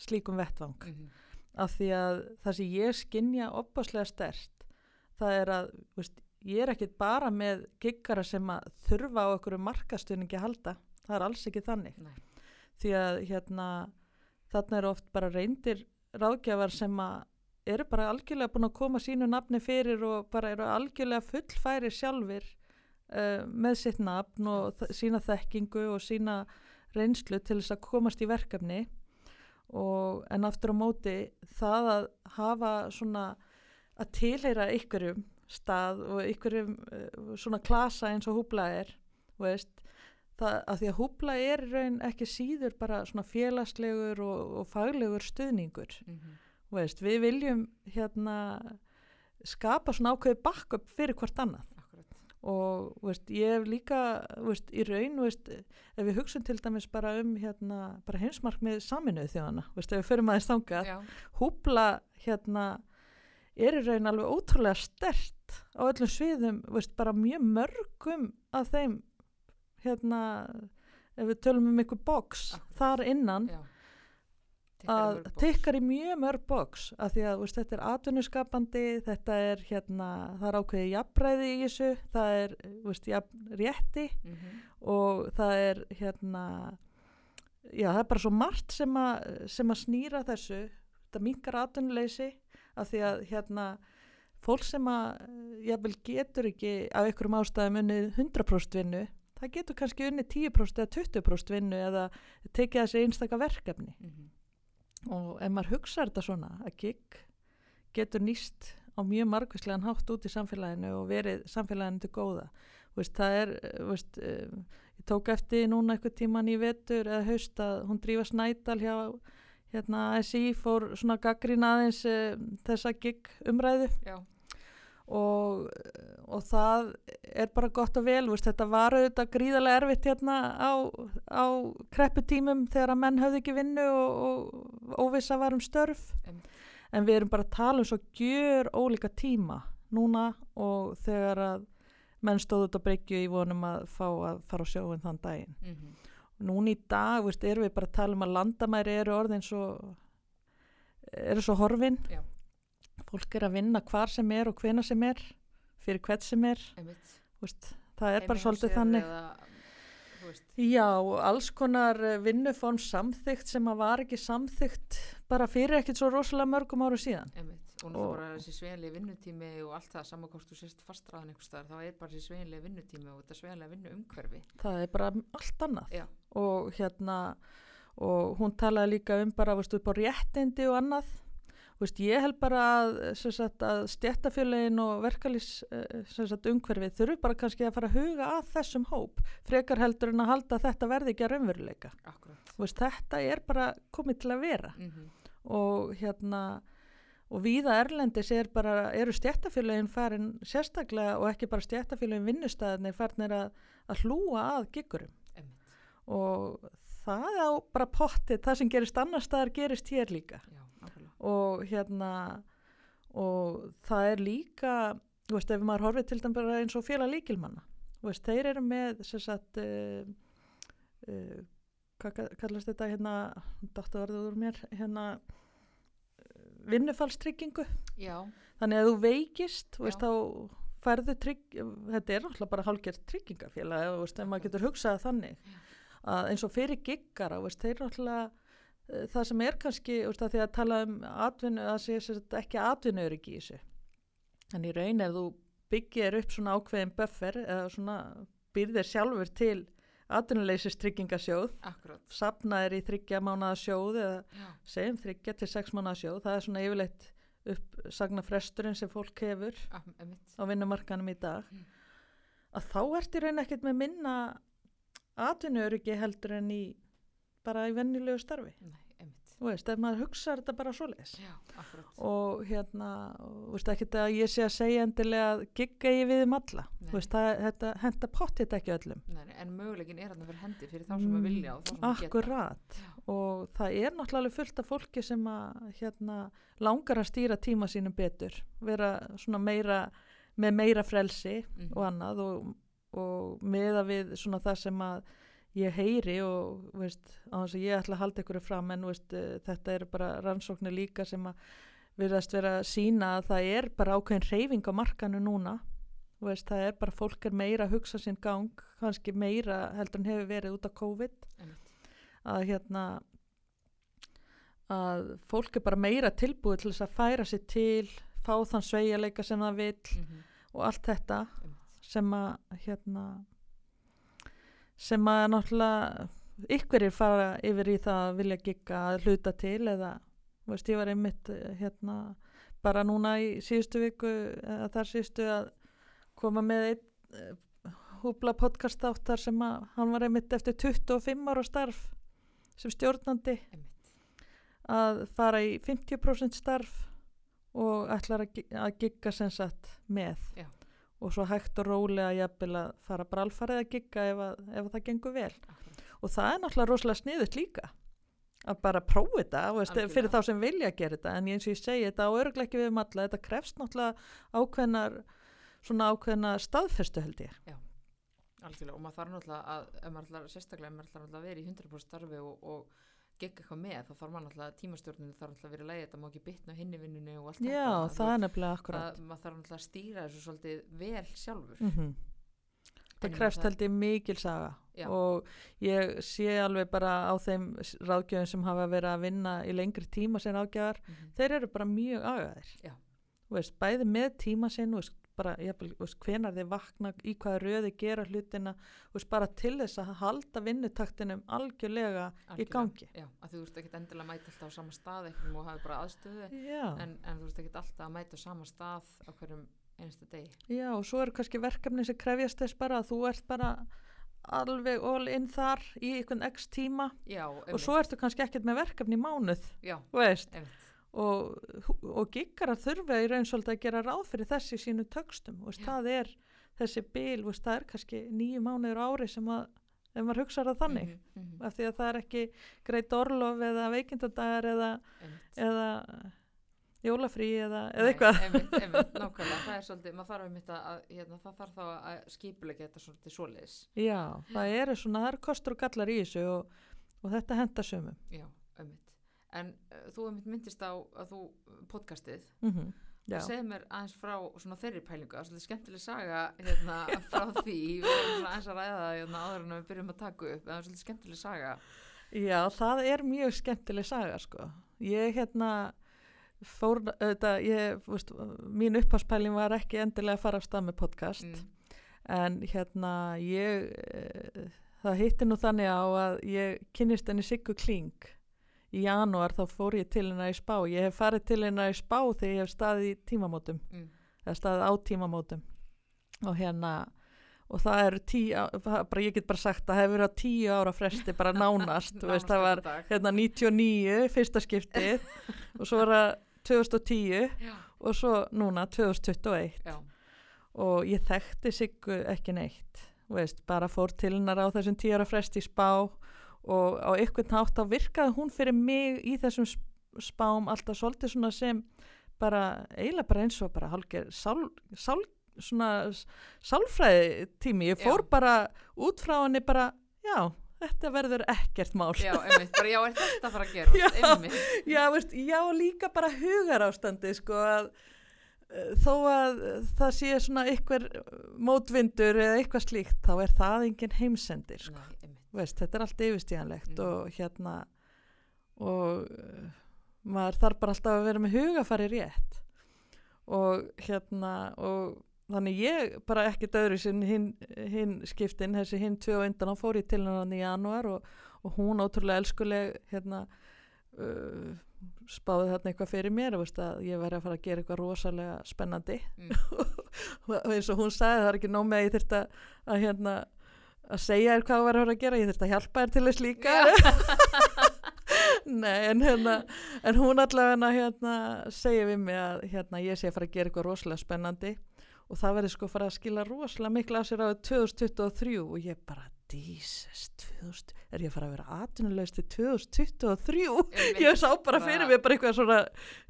slíkum vettvang -hmm. af því að það sem ég skinja opaslega stert það er að veist, ég er ekkit bara með giggara sem að þurfa á okkur markastunningi að halda það er alls ekki þannig. Nei. því að hérna þarna eru oft bara reyndir ráðgjafar sem að eru bara algjörlega búin að koma sínu nafni fyrir og bara eru algjörlega fullfæri sjálfir uh, með sitt nafn og sína þekkingu og sína reynslu til þess að komast í verkefni. Og en aftur á móti það að hafa svona að tilheyra ykkurum stað og ykkurum uh, svona klasa eins og húbla er veist, það, að því að húbla er raun ekki síður bara svona félagslegur og, og faglegur stuðningur. Mm -hmm. veist, við viljum hérna skapa svona ákveði backup fyrir hvort annað. Akkurat. Og veist, ég hef líka veist, í raun, veist, ef við hugsun til dæmis bara um hérna, bara heimsmarkmið saminuð þjóðana, veist, ef við förum aðeins þangað. Húbla hérna er í raun alveg ótrúlega stert á öllum sviðum, veist, bara mjög mörgum af þeim hérna ef við tölum um box Akkurat. þar innan Já. að tikkar í mjög mörg box af því að veist, þetta er atvinnuskapandi þetta er hérna það er ákveðið jafnræði í þessu það er veist, jafn, rétti Mm -hmm. og það er hérna já það er bara svo margt sem að, sem að snýra þessu þetta minkar atvinnuleysi af því að hérna fólk sem að jafnvel getur ekki af einhverjum ástæðum unnið 100% vinnu það getur kannski unnið 10% eða 20% vinnu eða tekið þessi einstaka verkefni Mhm. og ef maður hugsa þetta svona að gig getur nýst á mjög margvíslegan hátt út í samfélaginu og verið samfélaginu til góða veist, það er eh, veist, uh, ég tók eftir núna eitthvað tíman í vetur eða haust að hún drífa snædal hjá hérna ASI fór svona gaggrín aðeins uh, þessa gig umræðu Já. Og, og það er bara gott og vel, veist, þetta var auðvitað gríðarlega erfitt hérna á, á krepputímum þegar að menn höfðu ekki vinnu og, og óvissa var um störf Einmitt. en við erum bara að tala um svo gjör ólíka tíma núna og þegar að menn stóðu á breykju í vonum að fá að fara á sjóin þann daginn Mhm. núna í dag, veist, erum við bara að tala um að landamæri eru orðin svo eru svo horfin Já. Fólk er að vinna hvar sem er og hvena sem er fyrir hvert sem er. Veist, það er bara svolítið þannig. eða, Já, alls konar eh, vinnuform samþygt sem að var ekki samþygt bara fyrir ekkert svo rosalega mörgum áru síðan. Einmitt. og Og- náttúrulega bara þessi sveginlega vinnutími og allt það saman hvort þú sést fastraðan þá er bara þessi sveginlega vinnutími og þetta sveginlega vinnu umhverfi það er bara allt annað. Já. og hérna og hún talaði líka um bara veist, upp á réttindi og annað veist, ég held bara að, sagt, að stjættafjölegin og verkalýs umhverfið þurfu bara kannski að fara að huga að þessum hóp frekar heldur en að halda að þetta verði ekki að raunveruleika. Veist, þetta er bara komið til að vera. Mm og hérna og víða erlendis er bara, eru stjættafélagin farin sérstaklega og ekki bara stjættafélagin vinnustæðinir farin að, að hlúa að gigurum og það á bara pottið, það sem gerist annar staðar gerist hér líka. Já. Og hérna og það er líka þú veist, ef maður horfið til dæmis bara eins og félag líkilmanna veist, þeir eru með sagt uh, uh, hvað ka- kallast þetta hérna dáttu varðið úr mér hérna uh, vinnufallstryggingu. Já, þannig að þú veikist veist, þá færðu trygg þetta er náttúrulega bara hálfgerð tryggingafélag ef maður getur hugsað þannig. Að eins og fyrir giggara þeir náttúrulega eh, það sem er kannski, veist, að því að tala um atvinnu, að sé sagt ekki atvinnuöryggi í þessu. En í raun ef þú byggir upp svona ákveðin buffer eða svona byrðir sjálfur til atvinnuleysistryggingasjóð akkurat. sapnaðir í þryggja mánaða sjóð eða Já, segjum þryggja til sex mánaða sjóð það er svona yfirleitt uppsagnafresturinn sem fólk hefur ah, á vinnumarkanum í dag. Mm. að þá ert í raun ekkert með minna atvinnuöryggi heldur en í bara í vennilegu starfi. Nei, þú veist, ef maður hugsa þetta bara svoleiðis. Já, akkurat. Og hérna, og, þú veist ekki að ég sé að segja endilega að gigga ég við um alla. Veist, það, þetta henda pottit ekki öllum. Nei, en möguleikin er hann fyrir hendi fyrir þá sem að vilja og þá sem að geta. akkurat. Og það er náttúrulega fullt af fólki sem að hérna, langar að stýra tíma sínum betur vera svona meira með meira frelsi Mhm. og annað og, og meða við svona það sem að ég heyri og veist, á þess að ég ætla að halda ykkur fram en veist, eh, þetta eru bara rannsóknir líka sem að virðast vera að sína að það er bara ákveðin reyfing á markanu núna veist, það er bara fólk er meira að hugsa sinn gang kannski meira heldur en hefur verið út af COVID Einmitt. að hérna að fólk er bara meira tilbúið til þess að færa sig til fá þann sveigjarleika sem það vil Mhm. og allt þetta Einmitt. sem að hérna sem að náttúrulega ykkurir fara yfir í það að vilja gigga að hluta til eða veist ég var einmitt eh, hérna bara núna í síðustu viku eða þar síðustu að koma með einn eh, húbla podcast áttar sem að hann var einmitt eftir 25 ára starf sem stjórnandi Einmitt. að fara í 50% starf og ætlar að, að gigga sem sagt með Já. Og svo hægt og rólega jafnvel að fara bara alfarið að gigga ef, að, ef það gengur vel. Akkurat. og það er náttúrulega rosalega sniðut líka að bara prófa þetta veist, fyrir þá sem vilja að gera þetta. En eins og ég segi þetta á örglega ekki við um alla. Þetta krefst náttúrulega ákveðnar svona ákveðna staðfestu held ég. Algjörlega. Og maður þarf náttúrulega að, sérstaklega maður ætlar náttúrulega að vera í 100% starfi og, og gegga eitthvað með, þá þarf maður náttúrulega tímastjórninu þarf náttúrulega að vera lægi, þetta má ekki bitna á hinni vinnunni og allt já, þetta það er nefnilega akkurat það, maður þarf náttúrulega að stýra þessu svolítið vel sjálfur mm En það krefst held ég mikil saga Já. og ég sé alveg bara á þeim ráðgjöfum sem hafa verið að vinna í lengri tíma sem ráðgjöfar Mhm. þeir eru bara mjög agaðir Já. Þú veist, bæði með tíma sinn þú veist, bara, þú veist, hvenar þeir vakna í hvaða röði gera hlutina veist, bara til þess að halda vinnutaktinum algjörlega í Algjörlega. gangi. já, að þú veist ekki endilega að mæta alltaf á sama stað eitthvað og hafi bara aðstöðu en, en þú veist ekki alltaf að mæta á sama stað á hverjum einasta degi. Já, og svo eru kannski verkefni sem krefjast þess bara að þú ert bara alveg all in þar í einhvern x tíma já, og svo ertu kannski ekkert með verkefni í mánuð já, veist, einmitt, og, og giggarar þurfa í raun svolítið að gera ráð fyrir þessi sínu tökstum og það er þessi bil, veist, það er kannski nýju mánuður ári sem að ef maður hugsaður það þannig Mhm, mhm, af því að það er ekki greitt orlof eða veikindadagar eða, eða jólafrí eða, eða eitthvað. einmitt, *laughs* einmitt, nákvæmlega, það er svolítið maður þarf einmitt að, hérna, það þarf þá að skipulega þetta svolítið svoleiðis. Já, það eru svona, það eru kostur og gallar í þessu og, og þetta henda sömum já, einmitt en uh, þú einmitt myndist á að þú podcastið. Mm já, og segð mér aðeins frá svona þeirri pælingu. Það er svolítið skemmtileg saga hérna, *laughs* frá því, við erum aðeins að ræða það hérna, áður en við byrjum að taka upp. Það er svolítið skemmtileg saga. Já, það er mjög skemmtileg saga sko. Ég hérna fór auðvitað, ég, veist, mín upphagspæling var ekki endilega að fara af stað með podcast. Mm, en hérna ég e, það hitti nú þannig á að ég kynnist henni Siggu Kling í janúar þá fór ég til hennar í spá. Ég hef farið til hennar í spá þegar ég hef staðið í tímamótum mm, eða staðið á tímamótum. Og hérna og það eru tíu, bara ég get bara sagt að það hefur verið á tíu ára fresti bara *laughs* nánast, veist, það var hérna 99 fyrsta skiptið *laughs* og svo var það 2010 já, og svo núna 2021 já, og ég þekkti Siggu ekki neitt veist, bara fór til hennar á þessum tíu ára fresti í spá og á einhvern hátt þá virkaði hún fyrir mig í þessum sp- spám alltaf svolítið svona sem bara eiginlega bara eins og bara hálfger sál, sál, svona sálfræði tími, ég fór Já. bara út frá henni bara, já þetta verður ekkert mál já, *laughs* einmitt, bara já, er þetta fara að gera Já. einmitt, já, veist, já, líka bara hugar ástandi sko að eh, þó að það sé svona einhver mótvindur eða eitthvað slíkt þá er það engin heimsendir sko. Nei, veist, þetta er allt yfirstíðanlegt Mm. og hérna og eh, maður þarf bara alltaf að vera með hugafari rétt. Og hérna og þannig ég bara ekki döðru sinn hinn hin skiptin, þessi hinn tvö og undan þá fór ég til hennan í janúar og, og hún ótrúlega elskuleg hérna uh, spáði þarna eitthvað fyrir mér veist, að ég væri að fara að gera eitthvað rosalega spennandi. Mm, *laughs* og eins og hún sagði það er ekki nóg með að ég þurft að hérna að segja þér hvað þú verður að gera ég þurft að hjálpa þér til þess líka. *laughs* Nei, en hérna en hún allavega hérna segir við mig að hérna ég sé að fara að gera eitthvað rosalega spennandi og það verður sko að fara að skila rosalega miklu af sér á 2023 og ég bara, Jesus 2000, er ég að fara að vera atvinnulegst til 2023 einmitt, ég sá bara fyrir mig bara eitthvað svona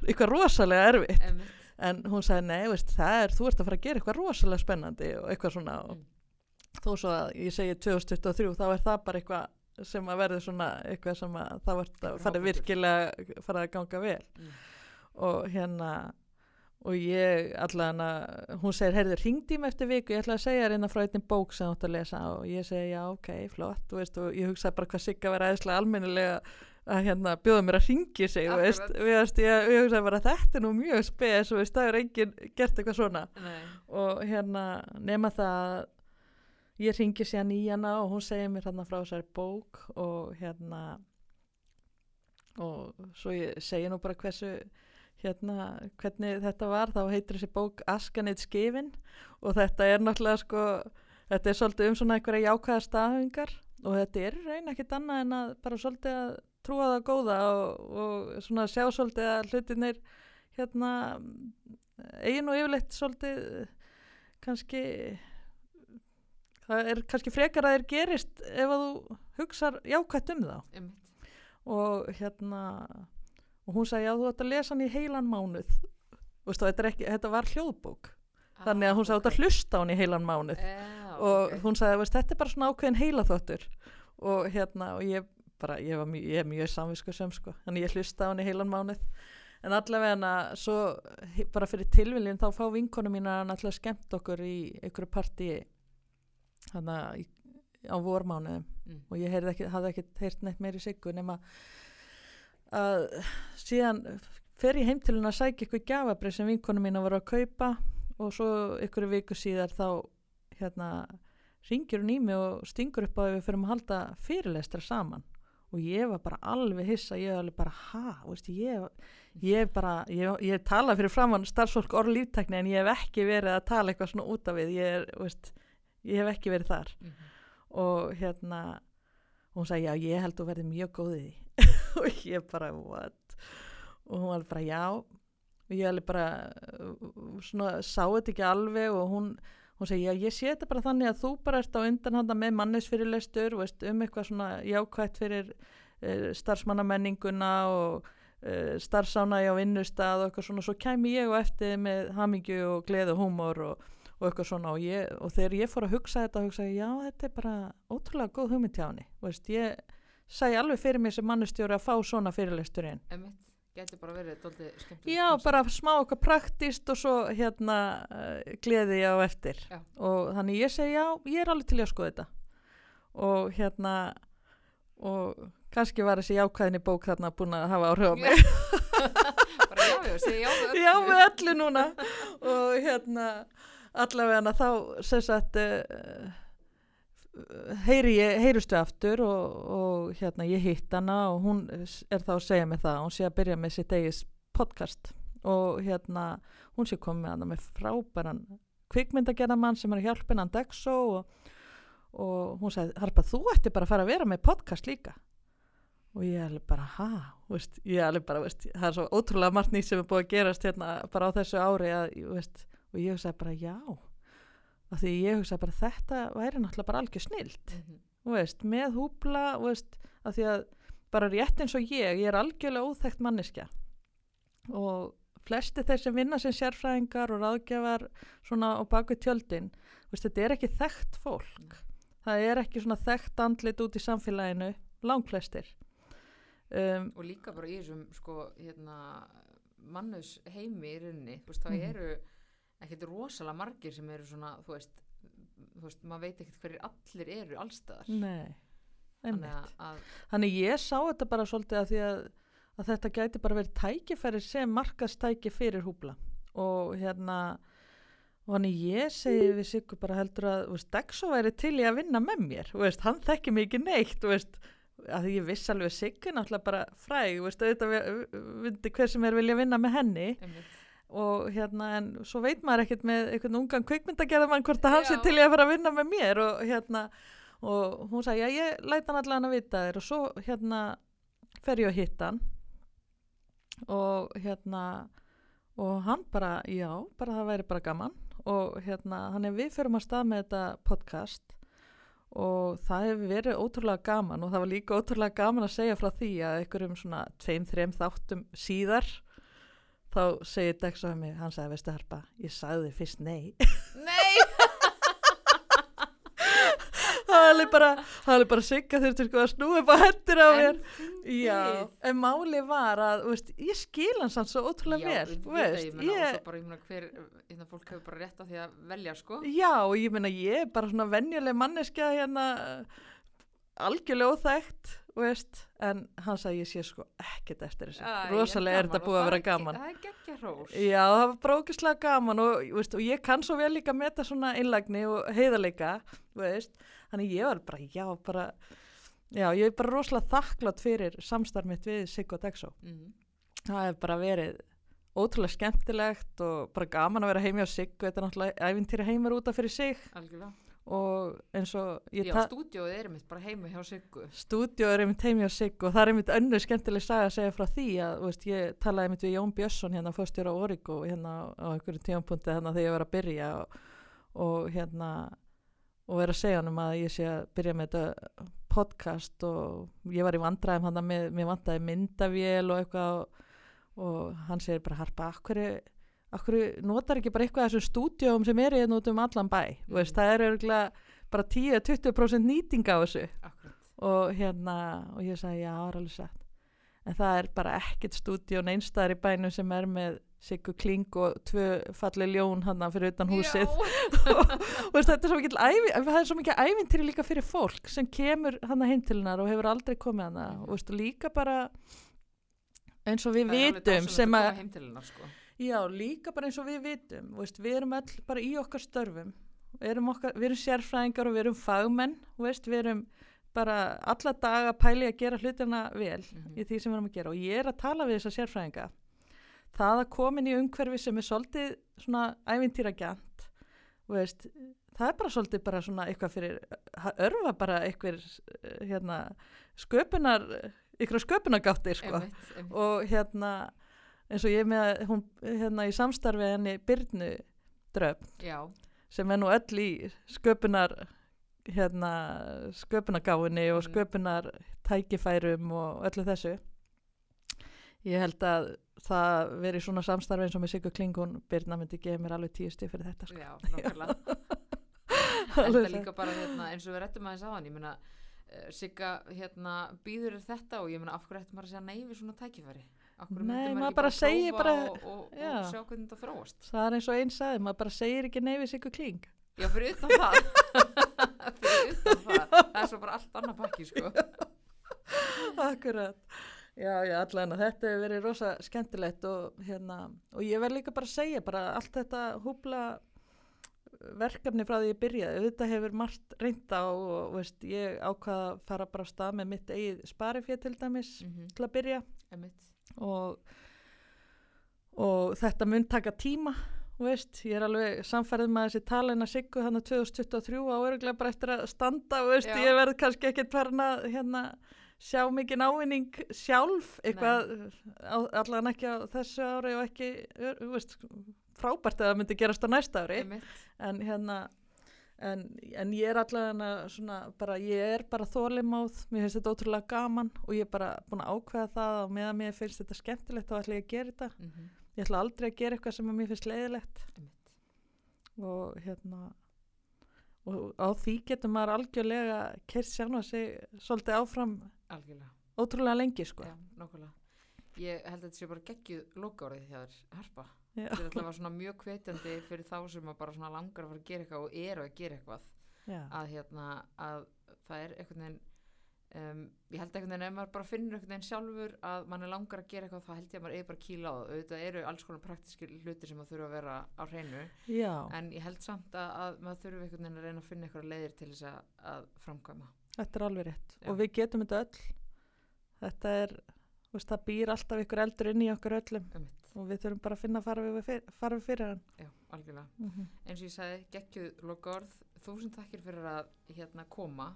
eitthvað rosalega erfitt. Einmitt, en hún sagði nei, veist, það er, þú ert að fara að gera eitthvað rosalega spennandi og eitthvað svona og Mm. Þó svo að ég segi 2023 þá er það bara eitthvað sem að verður svona eitthvað sem að það vart að fara virkilega fara að ganga vel. Mm, og hérna og ég allavega hún segir, heyrður, hringdi mig eftir viku ég ætla að segja inn frá einnig bók sem þú átt að lesa og ég segi, já, ok, flott veist, og ég hugsaði bara hvað Sigga verið aðeinslega almennilega að hérna bjóða mér að ringi sig, veist, veist ég, ég hugsaði bara, þetta er nú mjög spes veist, það er enginn gert eitthvað svona. Nei, og hérna, nema það að ég ringi síðan í hana og hún segir mér hérna frá þessari bók og hérna og svo ég segi nú bara hversu hérna, hvernig þetta var. Þá heitir þessi bók Askanit skifin og þetta er náttúrulega sko þetta er svolítið um svona einhverja jákvæða staðingar og þetta er í raun ekkert annað en að bara svolítið að trúa það góða og, og svona sjá svolítið að hlutinir hérna eigin og yfirleitt svolítið kannski það er kannski frekar að þeir gerist ef að þú hugsar jákvætt um þá. Einmitt, og hérna og hún sagði já þú ætti að lesa hann í heilan mánuð. Vistu, þetta, ekki, þetta var hljóðbók. Þannig að hún sagði þú ætti að hlusta á hann í heilan mánuð. Já, og ok. hún sagði veist, þetta er bara svona ákveðin heilaþóttur og hérna og ég bara ég, mjög, ég er mjög samvisku sem sko. Þannig ég hlusta hann í heilan mánuð. En allavega svo bara fyrir tilviljun þá fá vinkonu mín að náttúrulega skemmt okkur í einhverju partíi að á vormánuðum. Mm. og ég ekki, hafði ekki heyrt neitt meiri siggu nema að síðan fer ég heim til henni að sækja ykkur gjafabrið sem vinkonu mín var að kaupa og svo ykkur viku síðar þá hérna ringir hún í mig og stingur upp á að við fyrir að halda fyrirlestra saman. Og ég var bara alveg hissa, ég var alveg bara ha, veist, ég, ég bara ég, ég tala fyrir framann starfsfólk orð líftekni en ég hef ekki verið að tala eitthvað svona út af við, ég, er, veist, ég hef ekki verið þar. Mhm. og hérna hún sagði já ég held þú verði mjög góð í því. *laughs* Og ég bara what? Og hún var bara já. Og ég alveg bara uh, svona sá þetta ekki alveg og hún hún segi já ég sé þetta bara þannig að þú bara ert á undanhanda með mannesfyrirlestur veist, um eitthvað svona jákvætt fyrir uh, starfsmannamenninguna og uh, starfsánægi á vinnustað og eitthvað svona. Svo kæmi ég og eftir með hamingju og gleði og húmor og, og eitthvað svona og, ég, og þegar ég fór að hugsa þetta hugsa ég já þetta er bara ótrúlega góð hugmynd hjá henni. Veist, ég sæði alveg fyrir mér sem mannustjóri að fá svona fyrirlestur inn. Gæti bara verið dóldi skemmtilegt Já, bara smá okkar praktist og svo hérna uh, gleði ég á eftir. Já. og þannig ég segi já, ég er alveg til að skoða þetta. Og hérna og kannski var þessi jákvæðinni bók þarna búin að hafa áhrif á mig. *laughs* Bara já, já, já, með öllu núna. Og hérna allavega þá sagt uh, heyri ég, heyrustu aftur og, og hérna ég hitt hana og hún er þá að segja mig það hún sé að byrja með sitt eigis podcast. Og hérna hún sé komið hana með frábæran kvikmyndagerðamann sem er að hjálpa hennan Dexo og, og hún sagði, Harpa þú ætti bara að fara að vera með podcast líka. Og ég alveg bara, ha, veist, ég alveg bara, veist, það er svo ótrúlega margt nýtt sem er búið að gerast hérna bara á þessu ári að, veist, og ég hugsaði bara, já. Af því ég hugsaði bara, þetta væri náttúrulega bara algjör snilt Mhm. þú veist, með húbla veist, af því að bara rétt eins og ég, ég er algjörlega óþekkt manneskja. Og flesti þeir sem vinna sem sérfræðingar og ráðgjafar svona á baku tjöldin veist, þetta er ekki þekkt fólk. Það er ekki svona þekkt andlit út í samfélaginu, langflestir. Um, og líka bara í þessum sko, hérna, mannus heimi í rauninni, veist, það Mhm. eru ekkert rosalega margir sem eru svona, þú veist, þú veist, maður veit ekkert hverjir allir eru allstaðar. nei, einmitt. Þannig ég sá þetta bara svolítið að því að, að þetta gæti bara verið tækifæri sem markastæki fyrir húbla. Og hérna og þannig ég segi við Sigur bara heldur að veist, Dexo væri til í að vinna með mér veist, hann þekki ekki neitt veist, að ég viss alveg að Sigur náttúrulega bara fræg, vi- vindi hver sem er vilja vinna með henni. Einmitt, og hérna en svo veit maður ekkert með einhvern ungan kvikmyndagerðamann hvort að hann sé Já. til í að fara að vinna með mér og hérna og hún sagði já ég læt hann allan að vita þér. Og svo hérna fer ég að hitta hann. Og hérna og hann bara já bara það væri bara gaman. Og hérna þannig við förum að stað með þetta podcast. Og það hefur verið ótrúlega gaman og það var líka ótrúlega gaman að segja frá því að einhverjum svona tveim, þreim þáttum síðar þá segir Dex á mig, hann sagði, veistu Harpa, ég sagði þér fyrst nei. Nei! *laughs* það er bara, bara sigga þurfti sko að snúa upp á hendur á mér. Já, en máli var að, veist, ég skil hans hann svo ótrúlega Já, vel, þú veist, og ég, svo bara, ég meina, hver, hérna, fólk hefur bara rétt á því að velja, sko. já, ég meina, ég er bara svona venjuleg manneskja hérna, algjörlega óþægt, veist, en hann sagði, ég sé sko ekkert eftir þessu, Æ, rosalega er þetta búið að vera er gaman. Það er geggja hrós. Já, það var brókislega gaman og, veist, og ég kann svo vel líka að meta svona innlagni og heiðarleika, þannig ég var bara, já, bara, já, ég er bara rosalega þakklátt fyrir samstarf mitt við Siggo Dexo. Mhm. Það hefur bara verið ótrúlega skemmtilegt og bara gaman að vera heimi á Siggo, þetta er náttúrulega æfintýri heimur út af fyrir sig Algjörlega. Og eins og Já, stúdíóið er mitt bara heima hjá Siggu. stúdíó er einmitt heimi á sig og það er einmitt önnur skemmtileg saga að segja frá því að veist, ég talaði einmitt við Jón Björnsson hérna fórstjóra á Origo hérna á einhverju tímapunkti hérna þegar ég var að byrja og, og hérna og vera að segja hann um að ég sé að byrja með þetta podcast og ég var í vandræðum hann með, mér vantaði myndavél og eitthvað og, og hann segir bara harpa, akkur, akkur notar ekki bara eitthvað þessum stúdjóum sem er hérna út um allan bæ, mm. veist, það er örgulega bara 10-20% nýting á þessu. Akkurat. og hérna og ég sagði já, það er alveg satt. En það er bara ekkert stúdíón einstæðar í bænum sem er með Siggu Kling og tvö falli ljón hann fyrir utan húsið. *laughs* Og, þetta er svo mikið það er svo mikið ævintýri líka fyrir fólk sem kemur hann heim til hennar og hefur aldrei komið hann og veist, líka bara eins og við Það vitum sem að sko. Já, líka bara eins og við vitum, veist, við erum all bara í okkar störfum, við erum, okkar, við erum sérfræðingar og við erum fagmenn, veist, við erum bara alla daga pæli að gera hlutina vel Mhm. í því sem við erum að gera og ég er að tala við þessa sérfræðinga. Það að komin í umhverfi sem er svolítið svona ævintýra gjant, veist, það er bara svolítið bara svona eitthvað fyrir, að örfa bara eitthvað hérna, sköpunar, ykkur sköpunagáttir, sko Einmitt, einmitt. og hérna eins og ég með hún hérna í samstarfi henni Byrnu Dröfn Já, sem er nú öll í sköpunar hérna sköpunargáfinni og Mm. sköpunar tækifærum og öllu þessu ég held að það veri svona samstarfi eins og með Sigur Klingun Byrna myndi gefa mér alveg tíu stíð fyrir þetta sko. já, nokkulega. *laughs* Alveg Þetta líka bara, hérna, eins og við rettum aðeins á hann, ég meina, uh, Sigga, hérna, býður þetta og ég meina, af hverju ættum maður að segja nei við svona tækifæri? Hverju Nei, maður ekki bara segir bara- og, og, og sjá hvernig þetta þróast? það er eins og einn sagði, maður bara segir ekki við Sigur Kling Já, fyrir utan það. *laughs* fyrir utan það. Það er svo bara allt annað pakki, sko. Akkurat. Já, já, allan þetta hefur verið rosa skemmtilegt og hérna, og ég verð líka bara að segja bara allt þetta húbla verkefni frá því ég byrjaði, auðvitað hefur margt reynda og veist, ég ákvaða að fara bara á stað með mitt eigið sparifér til dæmis Mm til að byrja Einmitt. Og, og þetta mun taka tíma veist, ég er alveg samfærið með þessi talina siggu þannig 2023 á öruglega bara eftir að standa veist, ég verð kannski ekkert farin að hérna, sjá mikið ávinning sjálf, eitthvað á, allan ekki á þessu ári og ekki veist, frábært að það myndi gerast á næsta ári. En hérna en, en ég er allavega svona bara, ég er bara þólimáð mér finnst þetta ótrúlega gaman og ég er bara búin að ákveða það og meðan mér finnst þetta skemmtilegt þá ætla ég að gera þetta Mm ég ætla aldrei að gera eitthvað sem mér finnst leiðilegt Einmitt. og hérna og á því getur maður algjörlega kert sjálf að sig svolítið áfram Algjörlega. ótrúlega lengi sko Já. Ég held að þetta sé bara geggjuð lokárið hjá þér, Harpa. Þetta alltaf svona mjög hvetjandi fyrir þá sem að bara svona langar að fara að gera eitthvað og eru að gera eitthvað. Að hérna, að það er einhvern veginn, um, ég held einhvern veginn ef maður bara finnur einhvern veginn sjálfur að mann er langar að gera eitthvað, þá held ég að maður er bara að kýla á það. Auðvitað eru alls konar praktískir hlutir sem að þurfa að vera á hreinu, Já. en ég held samt að, að maður þurfa einhvern veginn að reyna að finna eitthvað leiðir til þess að, að framkvæma. þetta er alveg rétt Já. og við getum þetta öll þetta er, veist, það býr alltaf ykkur eldur inn í okkur öllum Einmitt. Og við þurfum bara að finna að fara við, fyr, fara við fyrir hann Já, algjörlega. mm -hmm. eins og ég sagði, geggjuð lokaorð þúsund takkir fyrir að hérna koma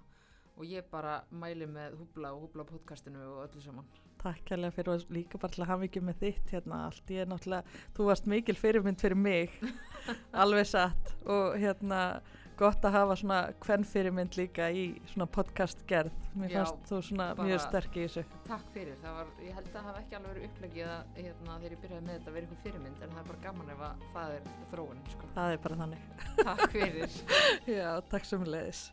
og ég bara mæli með húbla og húbla podcastinu og öllu saman Takk kærlega fyrir og líka bara til að hafa ekki með þitt hérna allt. Ég er náttúrulega, þú varst mikil fyrirmynd fyrir mig, *laughs* alveg satt og hérna gott að hafa svona hvern fyrirmynd líka í svona podcast gerð. Mér Já, fannst þú svona mjög sterk í þessu. takk fyrir, það var, ég held að það hafa ekki alveg verið upplegið að hérna, þegar ég byrjaði með þetta að vera eitthvað fyrirmynd en það er bara gaman ef að það er þróun sko. Það er bara þannig. takk fyrir *laughs* Já, takk sem leiðis.